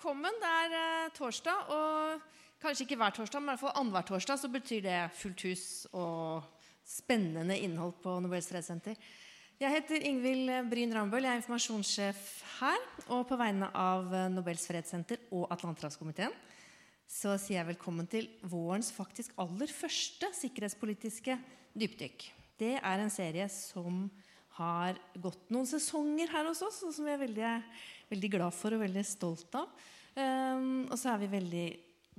velkommen. Det er eh, torsdag, og kanskje ikke hver torsdag, men i hvert fall annenhver torsdag så betyr det fullt hus og spennende innhold på Nobels fredssenter. Jeg heter Ingvild Bryn Rambøll, jeg er informasjonssjef her. Og på vegne av Nobels fredssenter og Atlanterhavskomiteen så sier jeg velkommen til vårens faktisk aller første sikkerhetspolitiske dypdykk. Det er en serie som har gått noen sesonger her hos oss, og som vi er veldig, veldig glad for og veldig stolt av. Um, og så er vi veldig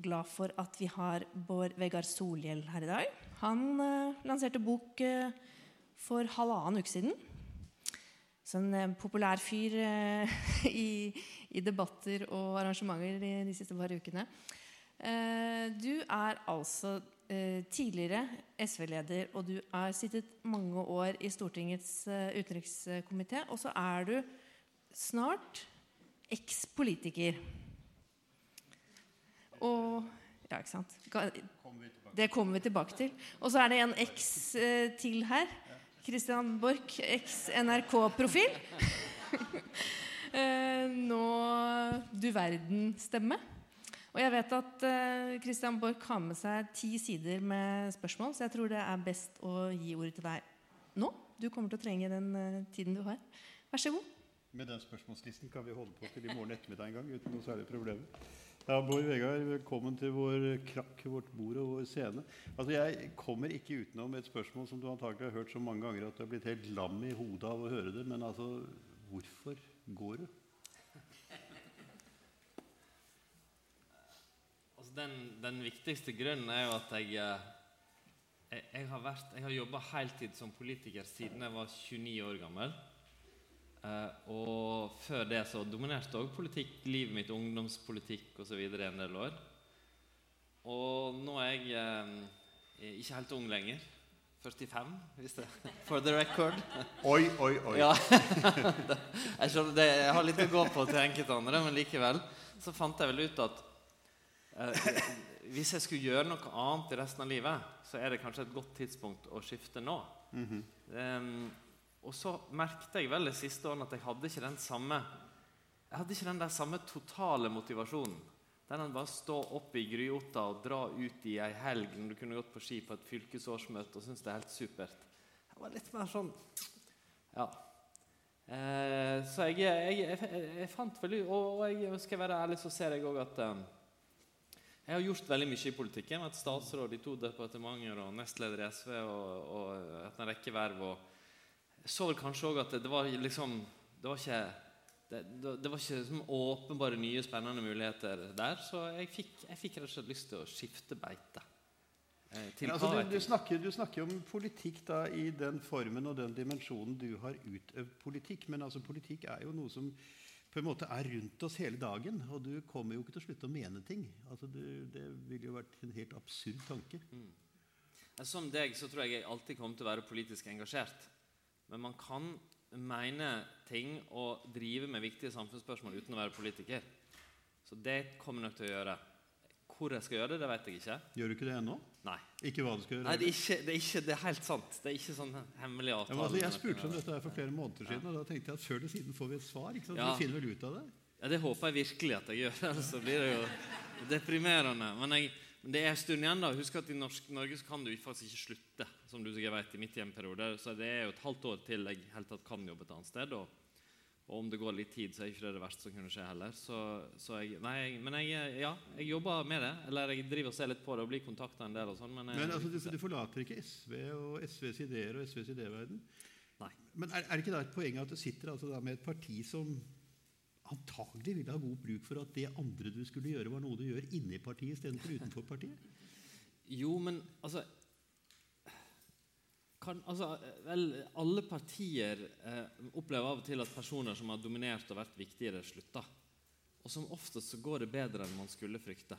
glad for at vi har Bård Vegard Solhjell her i dag. Han uh, lanserte bok uh, for halvannen uke siden. Så uh, populær fyr i, i, debatter og arrangementer de, de siste par ukene. du er altså Eh, tidligere SV-leder, og du har sittet mange år i Stortingets utenrikskomité. Og så er du snart ekspolitiker. Og Ja, ikke sant? Det kommer vi tilbake til. Og så er det en eks uh, til her. Christian Borch, eks-NRK-profil. uh, nå Du verden-stemme. Og jeg vet at uh, Christian Borch har med seg ti sider med spørsmål, så jeg tror det er best å gi ordet til deg nå. Du kommer til å trenge den tiden du har. Vær så god. Med den spørsmålslisten kan vi holde på til i morgen ettermiddag en gang uten noe særlig problem. Ja, Bård Vegard, velkommen til vår krakk, vårt bord og vår scene. Altså, Jeg kommer ikke utenom et spørsmål som du antagelig har hørt så mange ganger at du har blitt helt lam i hodet av å høre det. Men altså, hvorfor går du? den, den, viktigste grunnen er jo at jeg, eh, jeg, jeg har, vært, har jobba heltid som politiker siden jeg var 29 år gammel. Uh, og før det så dominerte òg politikk livet mitt, ungdomspolitikk osv. en del år. Og nå er jeg uh, ikke helt ung lenger. 45, hvis det For the record. Oi, oi, oi. Ja. jeg, det, jeg har litt å gå på til enkelte andre, men likevel så fant jeg vel ut at Eh, hvis jeg skulle gjøre noe annet i resten av livet, så er det kanskje et godt tidspunkt å skifte nå. Mm -hmm. um, og så merket jeg vel de siste årene at jeg hadde ikke den samme jeg hadde ikke den der samme totale motivasjonen. Den å bare stå opp i gryota og dra ut i ei helg når du kunne gått på ski på et fylkesårsmøte og synes det er helt supert. Jeg var litt mer sånn Ja. Eh, så jeg, jeg, jeg, jeg, fant veldig Og, og jeg, skal være ærlig, så ser jeg òg at eh, jeg har gjort veldig mye i politikken. Vært statsråd i to departementer og nestleder i SV og, og en rekke verv. Og jeg så vel kanskje òg at det, det, var liksom Det var ikke det, det var ikke åpenbare nye, spennende muligheter der. Så jeg fikk, jeg fikk rett og slett lyst til å skifte beite. Ja, altså, du, du, snakker, du, snakker, om politikk da i den formen og den dimensjonen du har utøvd politikk. Men altså, politikk er jo noe som på en måte er rundt oss hele dagen. Og du kommer jo ikke til å slutte å mene ting. Altså, du, det ville jo vært en helt absurd tanke. Mm. Som deg så tror jeg jeg alltid kommer til å være politisk engasjert. Men man kan mene ting og drive med viktige samfunnsspørsmål uten å være politiker. Så det kommer jeg nok til å gjøre. Hvor jeg skal gjøre det, det vet jeg ikke. Gjør du ikke det ennå? Nei. Ikke hva du skal gjøre? Nei, det er, ikke, det er, ikke, det er helt sant. Det er ikke sånn hemmelig avtale. Ja, altså, jeg spurte om dette for flere måneder siden, ja. og da tenkte jeg at før eller siden får vi et svar. ikke sant? Ja. Vi finner vel ut av det? Ja, Det håper jeg virkelig at jeg gjør. Ellers blir det jo deprimerende. Men, jeg, men det er en stund igjen. da. Husk at i Norsk, Norge så kan du faktisk ikke slutte, som du sikkert vet, i mitt hjemperiode. Så det er jo et halvt år til jeg helt tatt kan jobbe et annet sted. og og om det går litt tid, så er ikke det det verste som kunne skje heller. Så, så jeg, nei, men jeg, ja, jeg jobber med det. Eller jeg driver og ser litt på det og blir kontakta en del. og sånn. Men, men altså, du, du, forlater ikke SV og SVs ideer og SVs idéverden? Nei. Men er, er, det ikke da et poeng at du sitter altså med et parti som antagelig ville ha god bruk for at det andre du skulle gjøre, var noe du gjør inni partiet istedenfor utenfor partiet? Jo, men altså kan, altså, vel, alle partier eh, opplever av og til at personer som har dominert og vært viktigere, slutter. Og som oftest så går det bedre enn man skulle frykte.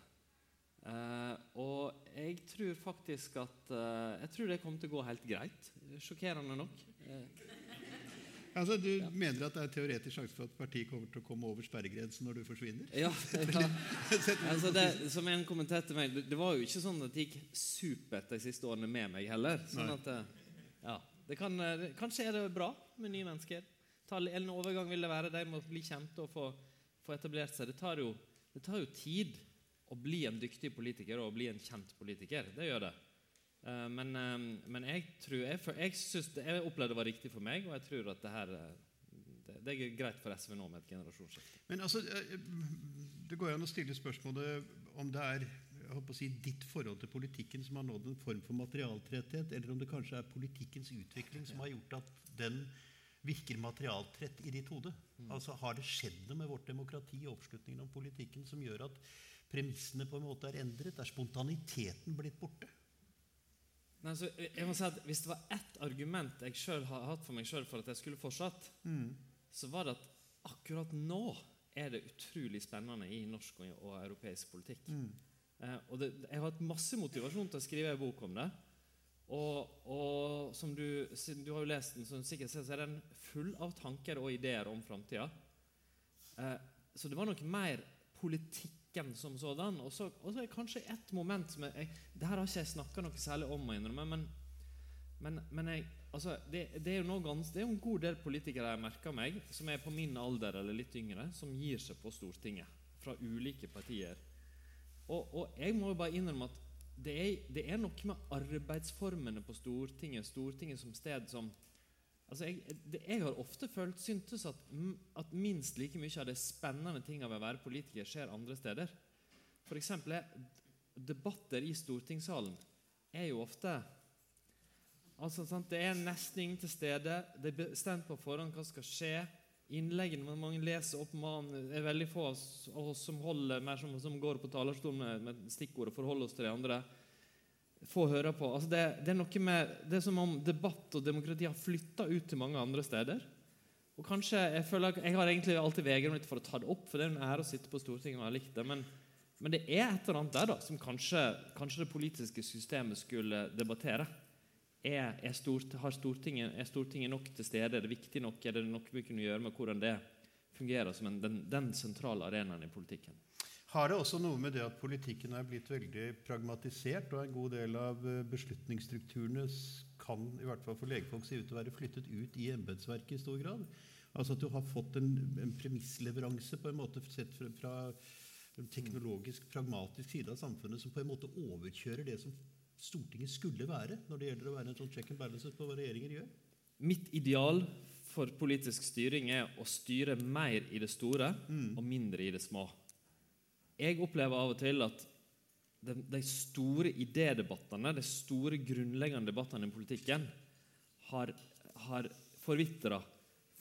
Eh, og jeg tror faktisk at eh, Jeg tror det kommer til å gå helt greit. Sjokkerende nok. Eh, altså, Du ja. mener at det er teoretisk sjanse for at partiet kommer til å komme over sperregrensen når du forsvinner? Ja, ja. altså det, Som en kommenterte meg, det, var jo ikke sånn at det gikk supert de siste årene med meg heller. sånn at eh, ja, det kan, eh, Kanskje er det bra med nye mennesker. En overgang vil det være. De må bli kjente og få, få etablert seg. Det tar jo Det tar jo tid å bli en dyktig politiker og å bli en kjent politiker. Det gjør det. Uh, men, uh, men, jeg tror jeg, jeg, synes jeg opplevde det var riktig for meg, og jeg tror at det her det, det er greit for SV nå med et generasjonsskifte. Men altså, Det går an å stille spørsmålet om det er si, ditt forhold til politikken som har nådd en form for materialtretthet, eller om det kanskje er politikkens utvikling som har gjort at den virker materialtrett i ditt hode. Mm. Altså, Har det skjedd noe med vårt demokrati og oppslutningen om politikken som gjør at premissene på en måte er endret? Er spontaniteten blitt borte? Nei, så jeg må si at Hvis det var ett argument jeg selv har hatt for meg sjøl for at jeg skulle fortsatt, mm. så var det at akkurat nå er det utrolig spennende i norsk og, og europeisk politikk. Mm. Eh, og det, jeg har hatt masse motivasjon til å skrive en bok om det. Og, og som du, du, har jo lest den, så sikkert ser, så er den full av tanker og ideer om framtida. Eh, så det var nok mer politikken som sådan. Og så er kanskje ett moment som jeg, Det her har ikke jeg snakka noe særlig om, å innrømme, men, men, men jeg, altså, det, det, er gans, det, er jo en god del politikere jeg merker meg, som er på min alder eller litt yngre, som gir seg på Stortinget. Fra ulike partier og, og, jeg må jo bare innrømme at det er, det er, noe med arbeidsformene på Stortinget, Stortinget som sted som altså jeg, jeg, har ofte følt syntes at, at, minst like mye av det spennende tinga ved å være politiker skjer andre steder. F.eks. debatter i stortingssalen er jo ofte altså, sant, Det er nesten ingen til stede. Det er bestemt på forhånd hva skal skje innleggene mange leser opp man, er veldig få av oss som holder mer som, som går på talerstolen med, med stikkord og forholder oss til de andre. Få høre på. Altså det, det, er med, det er som om debatt og demokrati har flytta ut til mange andre steder. Og kanskje, Jeg føler, jeg har egentlig alltid vegret meg for å ta det opp, for det er en ære å sitte på Stortinget og ha likt det. Men, men, det er et eller annet der da, som kanskje, kanskje det politiske systemet skulle debattere. Er, er, stort, Stortinget, er, Stortinget, nok til stede? Er det viktig nok? Er det noe vi kunne gjøre med hvordan det fungerer som en, den, den, sentrale arenaen i politikken? Har det også noe med det at politikken er blitt veldig pragmatisert, og en god del av eh, beslutningsstrukturene kan i hvert fall for legefolk se ut til å være flyttet ut i embetsverket i stor grad? Altså at du har fått en, en premissleveranse på en måte sett fra, fra en teknologisk, pragmatisk side av samfunnet som på en måte overkjører det som Stortinget skulle være når det gjelder å være en sånn check and balance på hva regjeringer gjør? Mitt ideal for politisk styring er å styre mer i det store mm. og mindre i det små. Jeg opplever av og til at de, de store idédebattene, de store grunnleggende debattene i politikken, har, har forvitra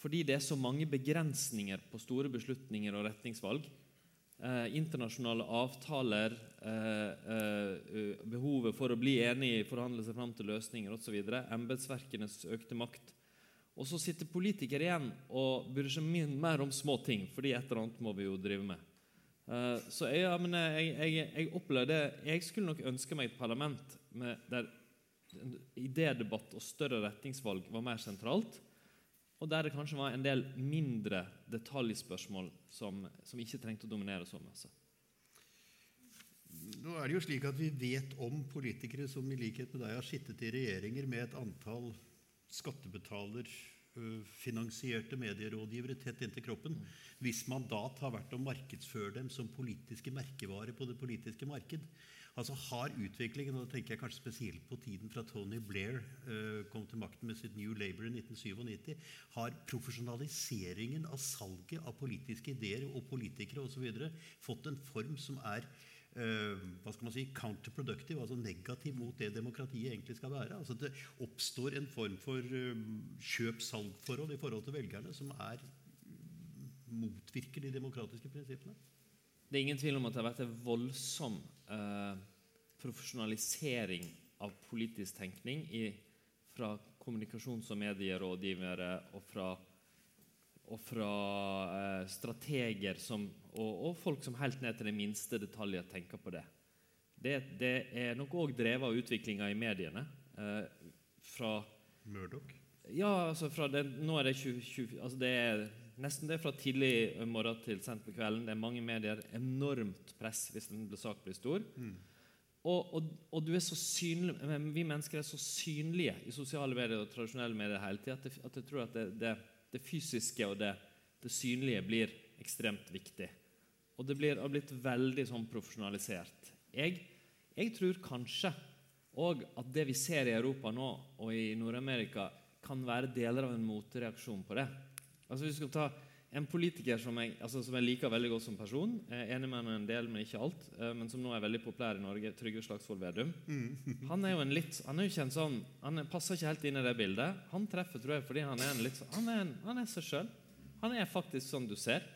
fordi det er så mange begrensninger på store beslutninger og retningsvalg eh, internasjonale avtaler, eh, eh, behovet for å bli enig, forhandle seg fram til løsninger osv., embetsverkenes økte makt. Og så sitter politikere igjen og bryr seg mer om små ting, fordi et eller annet må vi jo drive med. Uh, så jeg, ja, jeg, jeg, jeg, opplevde Jeg skulle nok ønske meg et parlament med, der idédebatt og større retningsvalg var mer sentralt og der det kanskje var en del mindre detaljspørsmål som, som ikke trengte å dominere så masse. Nå er det jo slik at Vi vet om politikere som i likhet med deg har sittet i regjeringer med et antall skattebetaler finansierte medierådgivere tett inntil kroppen. Hvis mandat har vært å markedsføre dem som politiske merkevarer på det politiske marked. Altså Har utviklingen, og da tenker jeg kanskje spesielt på tiden fra Tony Blair kom til makten med sitt New Labour i 1997, har profesjonaliseringen av salget av politiske ideer og politikere osv. fått en form som er hva skal man si, counterproductive, altså negativ mot det demokratiet egentlig skal være. Altså Det oppstår en form for uh, kjøp-salg-forhold i forhold til velgerne som er motvirker de demokratiske prinsippene. Det er ingen tvil om at det har vært en voldsom eh, profesjonalisering av politisk tenkning i, fra kommunikasjons- og medierådgivere og fra og fra eh, strateger som, og, og, folk som helt ned til de minste detaljer tenker på det. Det, det er nok òg drevet av utviklinga i mediene. Eh, fra Murdoch? Ja, altså fra det, nå er det 20, 20 altså det er nesten det fra tidlig morgen til sent på kvelden. Det er mange medier. Enormt press hvis en sak blir stor. Mm. Og, og, og, du er så synlig, vi mennesker er så synlige i sosiale medier og tradisjonelle medier hele tida at, at, jeg tror at det, det det fysiske og det, det synlige blir ekstremt viktig. Og det blir, har blitt veldig sånn profesjonalisert. Jeg, jeg tror kanskje òg at det vi ser i Europa nå, og i Nord-Amerika, kan være deler av en motreaksjon på det. Altså vi skal ta en politiker som jeg, altså som jeg, liker veldig godt som person, er enig med han en del, men ikke alt, eh, men som nå er veldig populær i Norge, Trygve Slagsvold Vedum. Han er jo en litt, han er jo ikke en sånn, han passer ikke helt inn i det bildet. Han treffer tror jeg, fordi han er en litt sånn, han er, en, han er seg sjøl. Han er faktisk sånn du ser.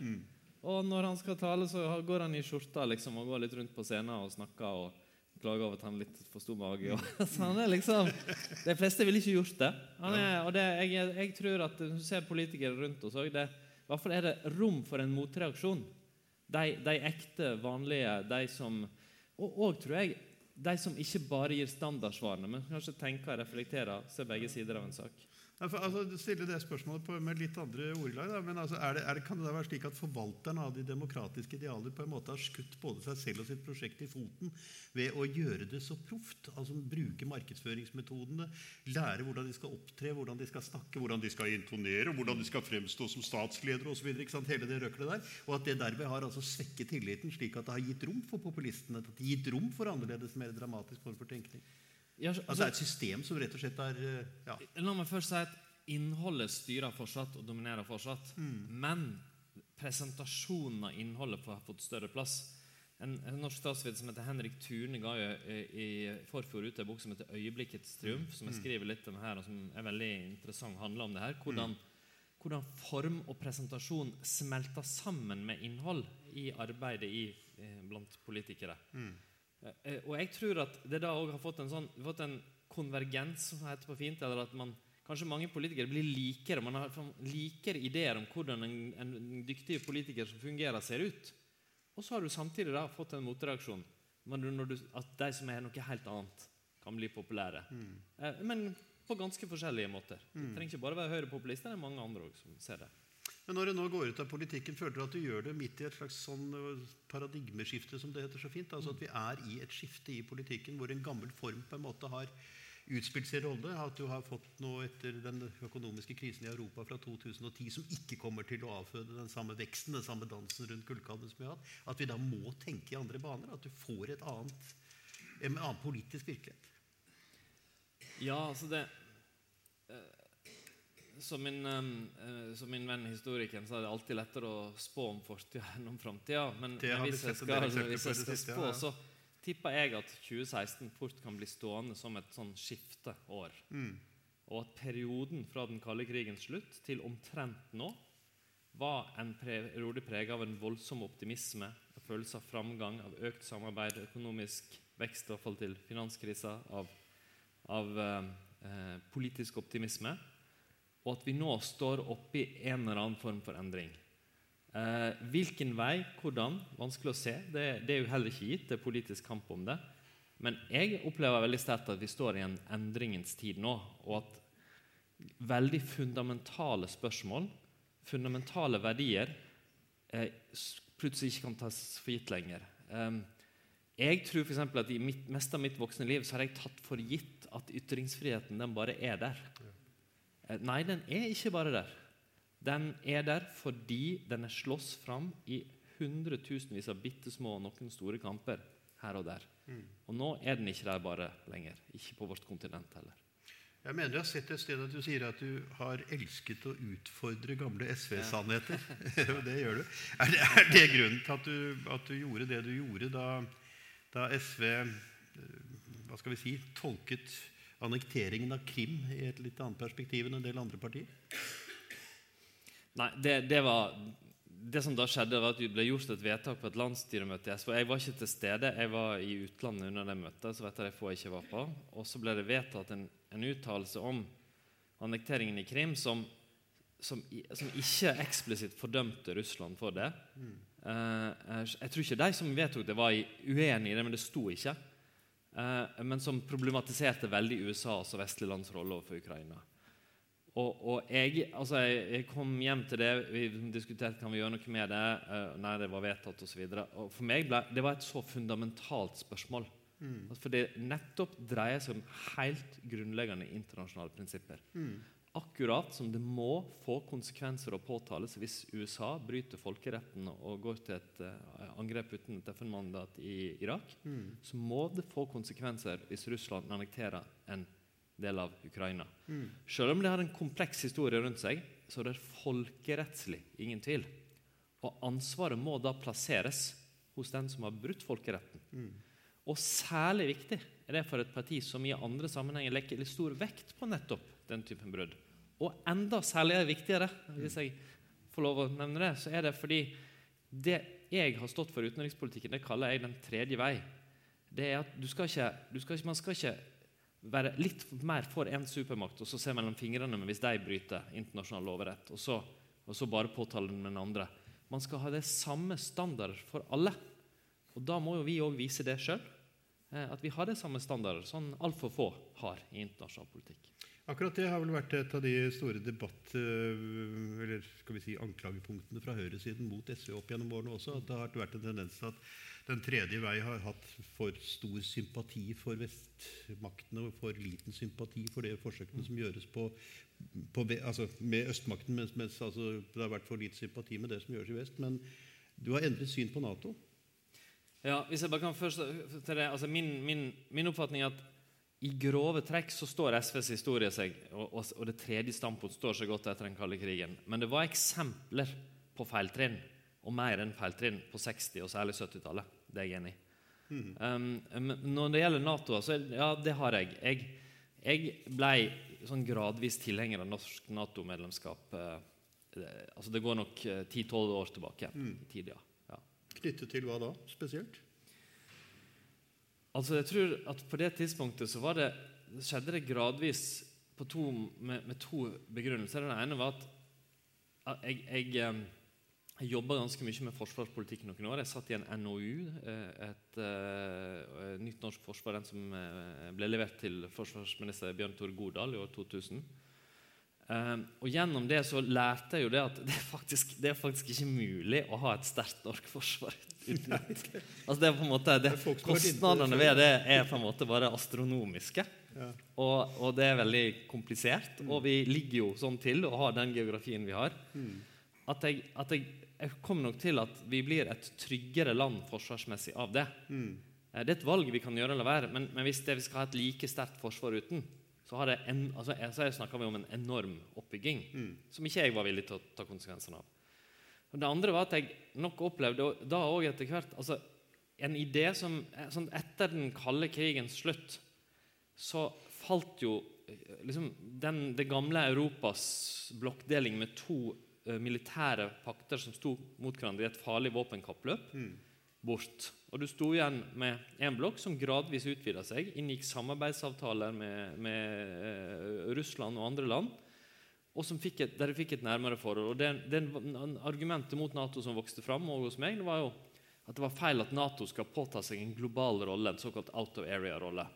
Og når han skal tale, så går han i skjorta liksom, og går litt rundt på scenen og snakker. og klager over at han litt for stor mage. Og, så han er liksom, De fleste ville ikke gjort det. Er, og det, jeg, jeg, tror at du ser politikere rundt oss òg i hvert fall er det rom for en motreaksjon. De, de ekte, vanlige, de som Og, og tror jeg de som ikke bare gir standardsvarene, men kanskje tenker, og reflekterer, ser begge sider av en sak. Altså, stille det spørsmålet på, med litt andre ordlag. Da. men altså, er det, er det, Kan det da være slik at forvalteren av de demokratiske idealer på en måte har skutt både seg selv og sitt prosjekt i foten ved å gjøre det så proft? Altså Bruke markedsføringsmetodene, lære hvordan de skal opptre, hvordan de skal snakke, hvordan de skal intonere, hvordan de skal fremstå som statsledere osv. Hele det røklet der. Og at det derved har altså svekket tilliten, slik at det har gitt rom for populistene. At det har gitt rom for annerledes, mer dramatisk form for tenkning. Ja, altså, altså, det er et system som rett og slett er eh, ja. La meg først si at innholdet styrer fortsatt og dominerer fortsatt. Mm. Men presentasjonen av innholdet har fått større plass. En, en norsk statsviter som heter Henrik Thune, ga jo eh, i forfjor ut en bok som heter 'Øyeblikkets triumf', som jeg mm. skriver litt om her, og som er veldig interessant. handler om det her, hvordan, mm. hvordan form og presentasjon smelter sammen med innhold i arbeidet i, eh, blant politikere. Mm. Eh, eh, og jeg tror at det da òg har fått en, sånn, fått en konvergens, som heter på fint. eller at man, Kanskje mange politikere blir likere. Man har likere ideer om hvordan en, en, dyktig politiker som fungerer, ser ut. Og så har du samtidig da fått en motreaksjon. Du, at de som er noe helt annet, kan bli populære. Mm. Eh, men på ganske forskjellige måter. Mm. Det trenger ikke bare være høyrepopulister, det er mange andre også som ser det. Men når du nå går ut av politikken, føler du at du gjør det midt i et slags sånn paradigmeskifte, som det heter så fint? Altså at vi er i et skifte i politikken hvor en gammel form på en måte har utspilt sin rolle. At du har fått noe etter den økonomiske krisen i Europa fra 2010 som ikke kommer til å avføde den samme veksten, den samme dansen rundt gullkalven som vi har hatt. At vi da må tenke i andre baner. At du får et annet, en annen politisk virkelighet. Ja, altså det som min, uh, som min venn historikeren sa, det er alltid lettere å spå om fortida enn om framtida. Men, men hvis, jeg skal, hvis jeg skal spå, så tipper jeg at 2016 fort kan bli stående som et sånn skifteår. Mm. Og at perioden fra den kalde krigens slutt til omtrent nå var en periode prega av en voldsom optimisme, en følelse av framgang, av økt samarbeid, økonomisk vekst, i hvert fall til finanskrisa, av, av uh, uh, politisk optimisme og at vi nå står oppe i en eller annen form for endring. Eh, hvilken vei, hvordan, vanskelig å se. Det, det, er jo heller ikke gitt. Det er politisk kamp om det. Men jeg opplever veldig sterkt at vi står i en endringens tid nå. Og at veldig fundamentale spørsmål, fundamentale verdier, eh, plutselig ikke kan tas for gitt lenger. Eh, jeg tror for at I mitt, mest av mitt voksne liv så har jeg tatt for gitt at ytringsfriheten den bare er der. Eh, nei, den er ikke bare der. Den er der fordi den er slåss fram i hundretusenvis av bitte små og noen store kamper her og der. Mm. Og nå er den ikke der bare lenger. Ikke på vårt kontinent heller. Jeg mener jeg har sett et sted at du sier at du har elsket å utfordre gamle SV-sannheter. Ja. det gjør du. Er det, er det grunnen til at du, at du, gjorde det du gjorde da, da SV eh, hva skal vi si, tolket annekteringen av Krim i et litt annet perspektiv enn en del andre partier? Nei, det, det, var, det som da skjedde, var at det ble gjort et vedtak på et landsstyremøte i SV. Jeg var ikke til stede, jeg var i utlandet under det møtet. så vet jeg få jeg ikke var på. Og så ble det vedtatt en, en uttalelse om annekteringen i Krim som, som, som, ikke eksplisitt fordømte Russland for det. Mm. Uh, jeg tror ikke de som vedtok det, var uenig i det, men det sto ikke. Eh, men som problematiserte veldig USAs og vestlige lands rolle overfor Ukraina. Og, og jeg, altså jeg, jeg, kom hjem til det, vi diskuterte kan vi gjøre noe med det. Uh, nei, det var vedtatt osv. For meg ble, det var et så fundamentalt spørsmål. Mm. For det nettopp dreier seg om helt grunnleggende internasjonale prinsipper. Mm. Akkurat som det må få konsekvenser å påtales hvis USA bryter folkeretten og går til et uh, angrep uten et FN-mandat i Irak, mm. så må det få konsekvenser hvis Russland annekterer en del av Ukraina. Mm. Selv om det har en kompleks historie rundt seg, så er det folkerettslig ingen tvil. Og ansvaret må da plasseres hos den som har brutt folkeretten. Mm. Og særlig viktig er det for et parti som i andre sammenhenger legger stor vekt på nettopp den typen brudd. Og enda særlig viktigere, hvis jeg får lov å nevne det, så er det fordi det jeg har stått for i utenrikspolitikken, det kaller jeg den tredje vei. Det er at du skal ikke, du skal Man skal ikke være litt mer for én supermakt og så se mellom fingrene med hvis de bryter internasjonal lovrett, og så, og så bare påtale den andre. Man skal ha det samme standard for alle. Og Da må jo vi òg vise det sjøl. Eh, at vi har det samme standarder, som altfor få har i internasjonal politikk. Akkurat det har vel vært et av de store debatt, eh, eller skal vi si anklagepunktene fra høyresiden mot SV opp gjennom årene også. At det har vært en tendens til at Den tredje vei har hatt for stor sympati for vestmaktene og for liten sympati for de forsøkene som gjøres på, på altså med østmakten, mens, mens altså, det har vært for lite sympati med det som gjøres i vest. Men du har endret syn på Nato. Ja, hvis jeg bare kan først til det, altså min, min, min oppfatning er at i grove trekk så står SVs historie seg, og, og, det tredje standpunkt står seg godt etter den kalde krigen. Men det var eksempler på feiltrinn, og mer enn feiltrinn, på 60- og særlig 70-tallet. Det er jeg enig i. Mm. Um, når det gjelder Nato, så ja, det har jeg. Jeg, jeg ble sånn gradvis tilhenger av norsk Nato-medlemskap. Uh, altså det går nok 10-12 uh, år tilbake mm. tid, ja. ja. Knyttet til hva da, spesielt? Altså, jeg tror at På det tidspunktet så det, skjedde det gradvis to, med, med, to begrunnelser. Den ene var at jeg, jeg, jeg jobba ganske mye med forsvarspolitikk noen år. Jeg satt i en NOU, eh, et, et, et eh, nytt norsk forsvar, den som eh, ble levert til forsvarsminister Bjørn Tore Godal i år 2000. Um, og Gjennom det så lærte jeg jo det at det er faktisk, det er faktisk ikke mulig å ha et sterkt norsk forsvar uten altså det er på en måte, det, Kostnadene ved det er på en måte bare astronomiske. Ja. Og, og, det er veldig komplisert. Mm. Og vi ligger jo sånn til og har den geografien vi har. Mm. At, jeg, at jeg, jeg kommer nok til at vi blir et tryggere land forsvarsmessig av det. Mm. Eh, det er et valg vi kan gjøre eller være, men, men hvis det, vi skal ha et like sterkt forsvar uten, så har en, altså, så snakka vi om en enorm oppbygging mm. som ikke jeg var villig til å ta konsekvensene av. Og det andre var at jeg nok opplevde da òg etter hvert altså, en idé som sånn Etter den kalde krigens slutt så falt jo liksom, den, det gamle Europas blokkdeling med to uh, militære pakter som sto mot hverandre i et farlig våpenkappløp, mm. bort. Og du sto igjen med en blokk som gradvis utvida seg, inngikk samarbeidsavtaler med, med eh, Russland og andre land, og fikk et, der de fikk et nærmere forhold. Og det, det Argumentet mot Nato som vokste fram hos meg, det var jo at det var feil at Nato skal påta seg en global rolle, en såkalt out of area-rolle.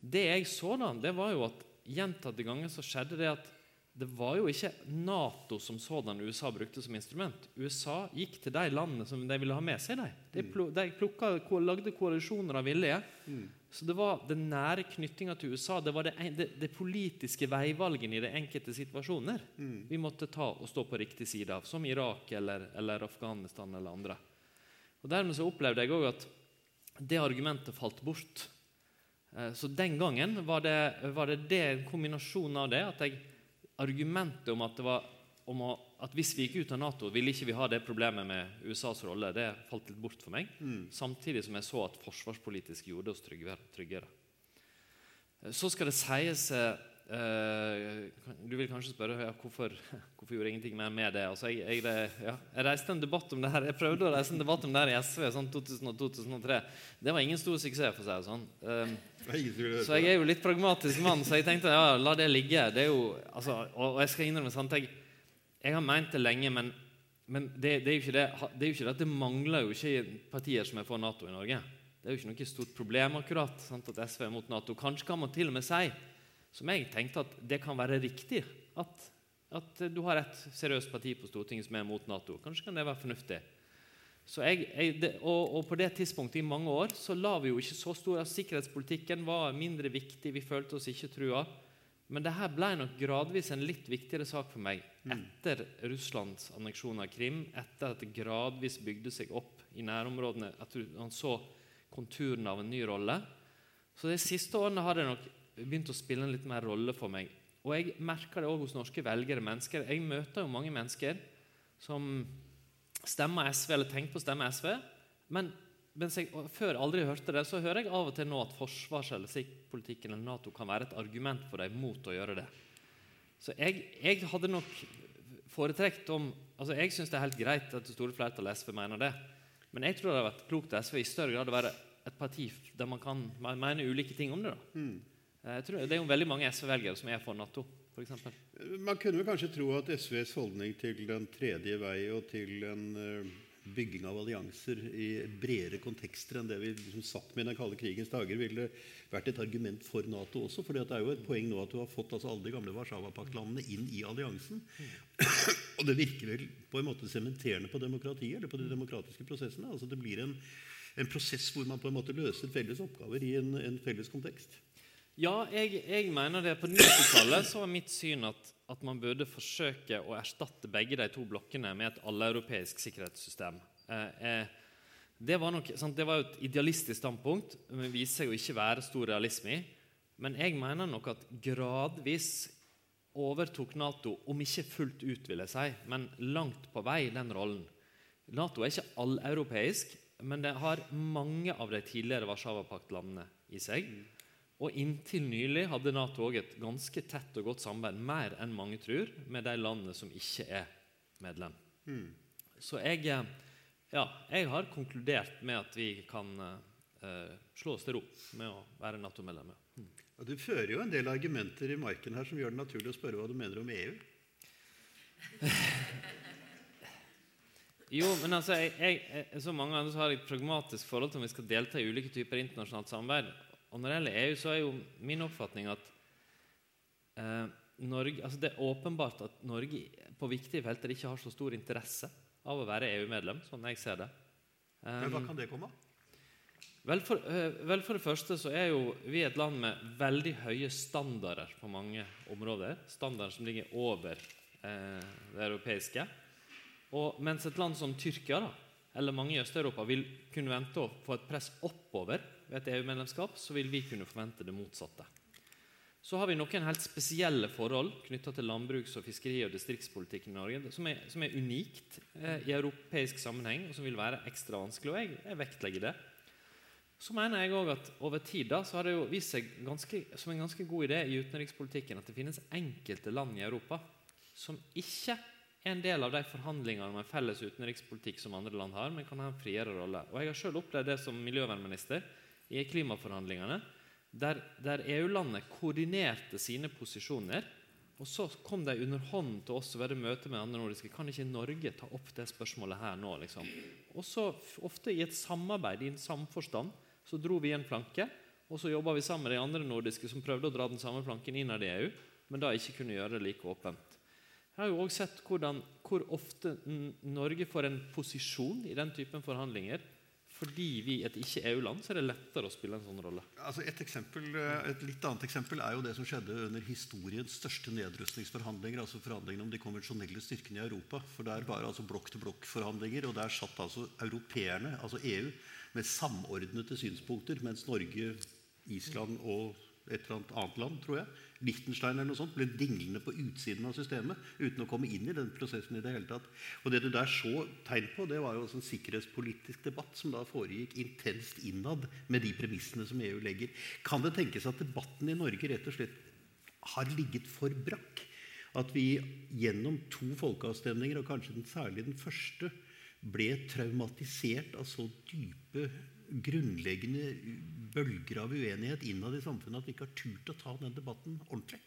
Det jeg så da, det var jo at gjentatte ganger så skjedde det at det var jo ikke Nato som sådan USA brukte som instrument. USA gikk til de landene som de ville ha med seg. De, de, de plukka, lagde koalisjoner av villige. Mm. Så det var den nære knyttinga til USA, det var det, det, det, politiske veivalgen i de enkelte situasjoner mm. vi måtte ta og stå på riktig side av, som Irak eller, eller Afghanistan eller andre. Og Dermed så opplevde jeg òg at det argumentet falt bort. Eh, så den gangen var det, var det, det kombinasjonen av det at jeg argumentet om at, var, om å, at, hvis vi gikk ut av Nato, ville ikke vi ha det problemet med USAs rolle, det falt litt bort for meg. Mm. Samtidig som jeg så at forsvarspolitisk gjorde oss tryggere. Så skal det sies eh, Uh, du vil kanskje spørre ja, hvorfor, hvorfor gjorde jeg ingenting mer med det. Altså, jeg, jeg, ja, jeg, reiste en debatt om det her Jeg prøvde å reise en debatt om det her i SV sånn 2002-2003. Det var ingen stor suksess, for å si det sånn. Uh, så jeg er jo litt pragmatisk mann, så jeg tenkte ja, la det ligge. Det jo, altså, og, og, jeg skal innrømme sant, jeg, jeg har meint det lenge, men, men det, det, er jo ikke det, det er jo ikke det at det mangler jo ikke partier som er for Nato i Norge. Det er jo ikke noe stort problem akkurat sant, at SV er mot Nato. Kanskje kan man til og med si som jeg tenkte at det kan være riktig. At, at du har et seriøst parti på Stortinget som er mot Nato. Kanskje kan det være fornuftig. Jeg, jeg, det, og, og, på det tidspunktet i mange år så la vi jo ikke så stor at Sikkerhetspolitikken var mindre viktig. Vi følte oss ikke trua. Men det her ble nok gradvis en litt viktigere sak for meg etter Russlands anneksjon av Krim, etter at det gradvis bygde seg opp i nærområdene, at han så konturene av en ny rolle. Så de siste årene har det nok begynt å spille en litt mer rolle for meg. Og jeg merker det òg hos norske velgere. mennesker. Jeg møter jo mange mennesker som stemmer SV, eller tenker på å stemme SV, men mens jeg før aldri hørte det, så hører jeg av og til nå at forsvars- eller sikkerhetspolitikken eller Nato kan være et argument for dem mot å gjøre det. Så jeg, jeg hadde nok foretrekt om altså Jeg syns det er helt greit at det store flertallet SV mener det, men jeg tror det hadde vært klokt av SV i større grad å være et parti der man kan mene ulike ting om det. da. Jeg tror, det er jo veldig mange SV-velgere som er for Nato. For eksempel. Man kunne vel kanskje tro at SVs holdning til den tredje vei og til en eh, bygging av allianser i bredere kontekster enn det vi liksom satt med i den kalde krigens dager, ville vært et argument for Nato også. For det er jo et poeng nå at du har fått altså alle de gamle Warszawa-paktlandene inn i alliansen. og det virker vel på en måte sementerende på demokratiet eller på de demokratiske prosessene. altså Det blir en, en prosess hvor man på en måte løser felles oppgaver i en, en felles kontekst. Ja, jeg, jeg, mener det. På 90-tallet var mitt syn at, at, man burde forsøke å erstatte begge de to blokkene med et alleuropeisk sikkerhetssystem. Eh, eh, det, var nok, sant, det var jo et idealistisk standpunkt, men viser seg å ikke være stor realisme i. Men jeg mener nok at gradvis overtok Nato, om ikke fullt ut, vil jeg si, men langt på vei, den rollen. Nato er ikke alleuropeisk, men det har mange av de tidligere Warszawa-paktlandene i seg. Og inntil nylig hadde Nato òg et ganske tett og godt samarbeid, mer enn mange tror, med de landene som ikke er medlem. Mm. Så jeg, eh, ja, jeg har konkludert med at vi kan eh, slå oss til ro med å være Nato-medlemmer. Mm. Ja, du fører jo en del argumenter i marken her som gjør det naturlig å spørre hva du mener om EU. jo, men altså, jeg, jeg, som mange andre så har jeg et pragmatisk forhold til om vi skal delta i ulike typer internasjonalt samarbeid. Og når det gjelder EU, så er jo min oppfatning at eh, Norge, altså det er åpenbart at Norge på viktige felter ikke har så stor interesse av å være EU-medlem, sånn jeg ser det. Um, Men hva kan det komme av? Vel uh, vel for, det første så er jo vi et land med veldig høye standarder på mange områder. Standarder som ligger over uh, det europeiske. Og mens et land som Tyrkia da, eller mange i Øst-Europa vil kunne vente å få et press oppover ved et EU-medlemskap, så vil vi kunne forvente det motsatte. Så har vi noen helt spesielle forhold knytta til landbruks-, og fiskeri- og distriktspolitikken i Norge som er, som er unikt eh, i europeisk sammenheng, og som vil være ekstra vanskelig. Og jeg, jeg vektlegger det. Så mener jeg også at over tid da, så har det jo vist seg ganske, som en ganske god idé i utenrikspolitikken at det finnes enkelte land i Europa som ikke er en del av de forhandlingene om en felles utenrikspolitikk som andre land har, men kan ha en friere rolle. Og Jeg har selv opplevd det som miljøvernminister i klimaforhandlingene, der, der EU-landene koordinerte sine posisjoner. Og så kom de under hånden til oss ved møte med andre nordiske. Kan ikke Norge ta opp det spørsmålet her nå? liksom? Og så ofte i et samarbeid, i en samforstand, så dro vi en flanke. Og så jobba vi sammen med de andre nordiske som prøvde å dra den samme flanken innad i EU, men da ikke kunne gjøre det like åpent. Jeg har jo også sett hvordan, hvor ofte Norge får en posisjon i den typen forhandlinger fordi vi er et ikke-EU-land, så er det lettere å spille en sånn rolle. Altså et, eksempel, eh, et, litt annet eksempel er jo det som skjedde under historiens største nedrustningsforhandlinger. altså Forhandlingene om de konvensjonelle styrkene i Europa. For Der var det altså blokk-til-blokk-forhandlinger, og der satt altså europeerne, altså EU, med samordnede synspunkter, mens Norge, Island og et eller annet land, tror jeg, Liechtenstein eller noe sånt, ble dinglende på utsiden av systemet uten å komme inn i den prosessen i det hele tatt. Og det du der så tegn på, det var jo en sikkerhetspolitisk debatt som da foregikk intenst innad med de premissene som EU legger. Kan det tenkes at debatten i Norge rett og slett har ligget for brakk? At vi gjennom to folkeavstemninger, og kanskje den, særlig den første, ble traumatisert av så dype grunnleggende bølger av uenighet innad i samfunnet at vi ikke har turt å ta den debatten ordentlig.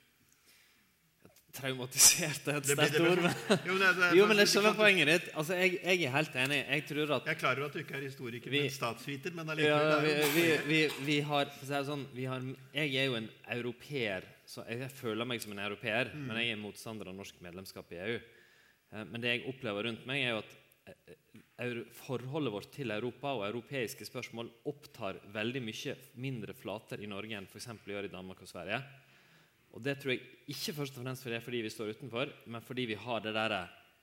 Traumatisert er et sterkt ord. Men, jo, men, det, jo, men jeg skjønner poenget ditt. Altså, jeg, jeg, er helt enig. Jeg tror at Jeg er klar over at du ikke er historiker, vi, men statsviter. Men allikevel ja, vi, vi, vi, vi, har, sånn, har, Jeg er jo en europeer. Så jeg føler meg som en europeer, mm. men jeg er motstander av norsk medlemskap i EU. Eh, men det jeg opplever rundt meg, er jo at forholdet vårt til Europa og europeiske spørsmål opptar veldig mye mindre flater i Norge enn f.eks. gjør i Danmark og Sverige. Og det tror jeg ikke først og fremst fordi, fordi vi står utenfor, men fordi vi har det der,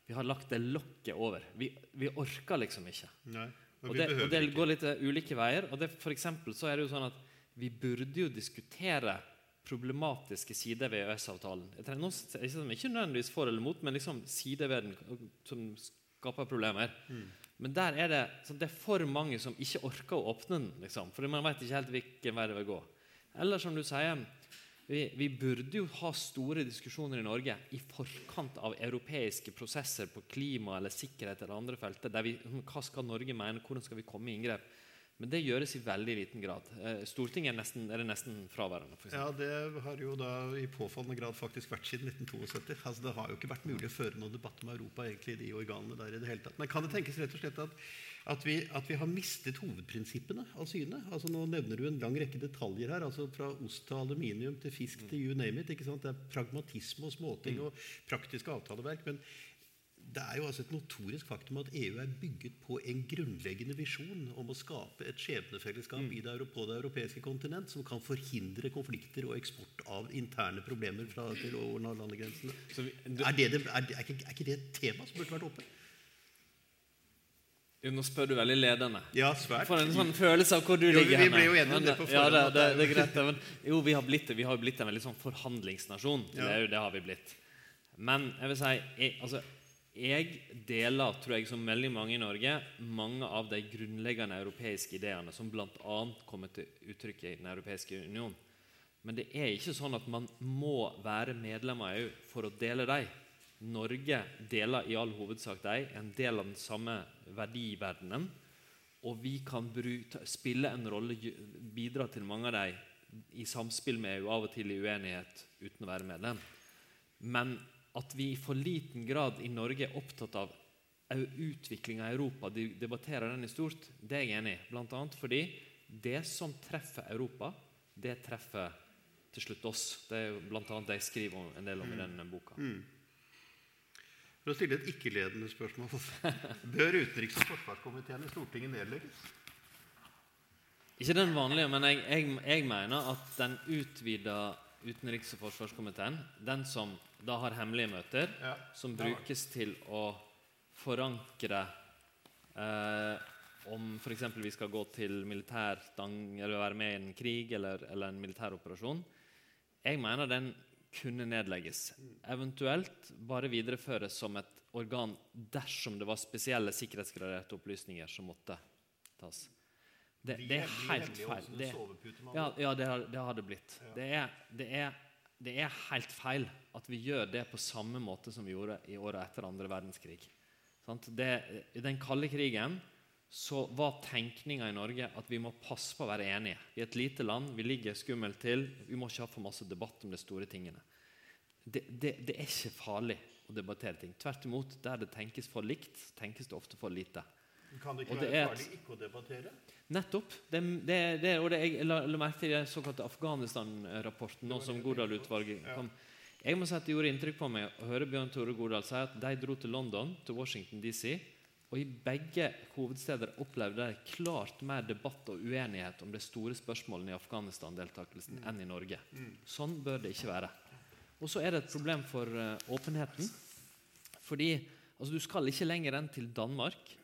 vi har lagt det lokket over. Vi, vi orker liksom ikke. Nei, og Og det, og det går litt eh, ulike veier. og det, for så er det jo sånn at Vi burde jo diskutere problematiske sider ved EØS-avtalen. Ikke nødvendigvis for eller mot, men liksom sider ved den som skaper problemer. Mm. Men der er det, sånn, det er for mange som ikke orker å åpne den. Liksom, for man vet ikke helt hvilken vei det vil gå. Eller som du sier, vi, vi burde jo ha store diskusjoner i Norge i forkant av europeiske prosesser på klima eller sikkerhet eller andre felter. der vi, Hva skal Norge mene? Hvordan skal vi komme i inngrep? Men det gjøres i veldig liten grad. Eh, Stortinget er, nesten, er det nesten fraværende. Ja, det har jo da i påfallende grad faktisk vært siden 1972. Altså, det har jo ikke vært mulig å føre noen debatt om Europa egentlig i de organene der i det hele tatt. Men kan det tenkes rett og slett at, at, vi, at vi har mistet hovedprinsippene av syne? Altså, nå nevner du en lang rekke detaljer her. altså Fra ost til aluminium til fisk til you name it. ikke sant? Det er pragmatisme og småting og praktiske avtaleverk. men det er jo altså et notorisk faktum at EU er bygget på en grunnleggende visjon om å skape et skjebnefellesskap mm. det, på det europeiske kontinent som kan forhindre konflikter og eksport av interne problemer fra til over landegrensene. Så vi, du, Er, det, det, er, er, ikke, er ikke det et tema som burde vært oppe? nå spør du veldig ledende. Ja, svært. får en sånn følelse av hvor du Jo, ligger vi henne. ble jo enige om det på Ja, forhånd, det, det, det er- det greit. det, Men, jo, vi har, blitt, det. vi har blitt en veldig sånn forhandlingsnasjon. Ja. Det, er jo, det har vi blitt. Men jeg vil si jeg, altså, jeg deler, tror jeg, som veldig mange i Norge, mange av de grunnleggende europeiske ideene som bl.a. kommer til uttrykk i Den europeiske union. Men det er ikke sånn at man må være medlem av EU for å dele dem. Norge deler i all hovedsak dem, en del av den samme verdiverdenen. Og vi kan bruke, spille en rolle, bidra til mange av dem i samspill med EU, av og til i uenighet, uten å være medlem. Men at vi i for liten grad i Norge er opptatt av utviklinga i Europa, de debatterer den i stort, det er jeg enig i. Blant annet fordi det som treffer Europa, det treffer til slutt oss. Det er blant annet det jeg skriver om- en del om i denne boka. For å stille et ikke-ledende spørsmål Bør utenriks- og forsvarskomiteen i Stortinget nedlegges? Ikke den vanlige, men jeg, jeg, jeg mener at den utvida utenriks- og forsvarskomiteen, den som da har hemmelige møter, Ja, som brukes til å forankre eh, om f.eks. vi skal gå til militær, eller være med i en krig eller, eller en militær operasjon. Jeg mener den kunne nedlegges. Eventuelt bare videreføres som et organ dersom det var spesielle sikkerhetsgraderte opplysninger som måtte tas. Det, det er helt feil. Det, ja, ja det, har, det har det blitt. Det, er, det, er, det er helt feil at vi gjør det på samme måte som vi gjorde i åra etter andre verdenskrig. Sant? Det, I den kalde krigen så var tenkninga i Norge at vi må passe på å være enige. Vi er et lite land, vi ligger skummelt til. Vi må ikke ha for masse debatt om de store tingene. Det, det, det er ikke farlig å debattere ting. Tvert imot, der det tenkes for likt, tenkes det ofte for lite. Kan det Og ikke det være er farlig ikke å debattere? Nettopp. Det, det, det, og det, jeg la, la merke til den såkalte Afghanistan-rapporten som Godal-utvalget kom. Jeg må si at Det gjorde inntrykk på meg å høre Bjørn Tore Godal si at de dro til London, til Washington DC, og i begge hovedsteder opplevde de klart mer debatt og uenighet om de store spørsmålene i Afghanistan-deltakelsen enn i Norge. Sånn bør det ikke være. Og så er det et problem for uh, åpenheten. Fordi altså, du skal ikke lenger enn til Danmark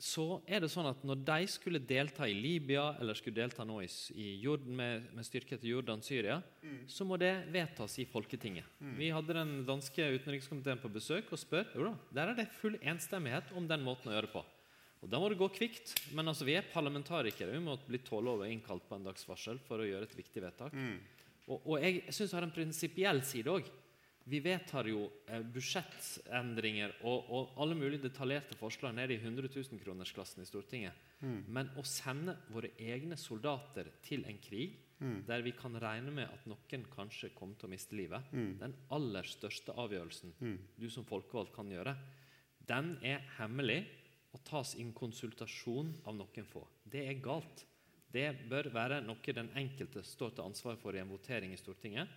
så er det sånn at når de skulle delta i Libya eller skulle delta nå i, i Jordan, med, med styrke til Jordan, Syria, så må det vedtas i Folketinget. Vi hadde den danske utenrikskomiteen på besøk og spør jo da, der er det full enstemmighet om den måten å gjøre det på. Og Da må det gå kvikt, men altså vi er parlamentarikere. Vi må bli tåle over innkalt på en dags varsel for å gjøre et viktig vedtak. Og, og jeg syns det har en prinsipiell side òg. Vi vedtar jo eh, budsjettendringer og, og alle mulige detaljerte forslag ned i 100 000-kronersklassen i Stortinget. Men å sende våre egne soldater til en krig der vi kan regne med at noen kanskje kommer til å miste livet, den aller største avgjørelsen du som folkevalgt kan gjøre, den er hemmelig og tas inn konsultasjon av noen få. Det er galt. Det bør være noe den enkelte står til ansvar for i en votering i Stortinget.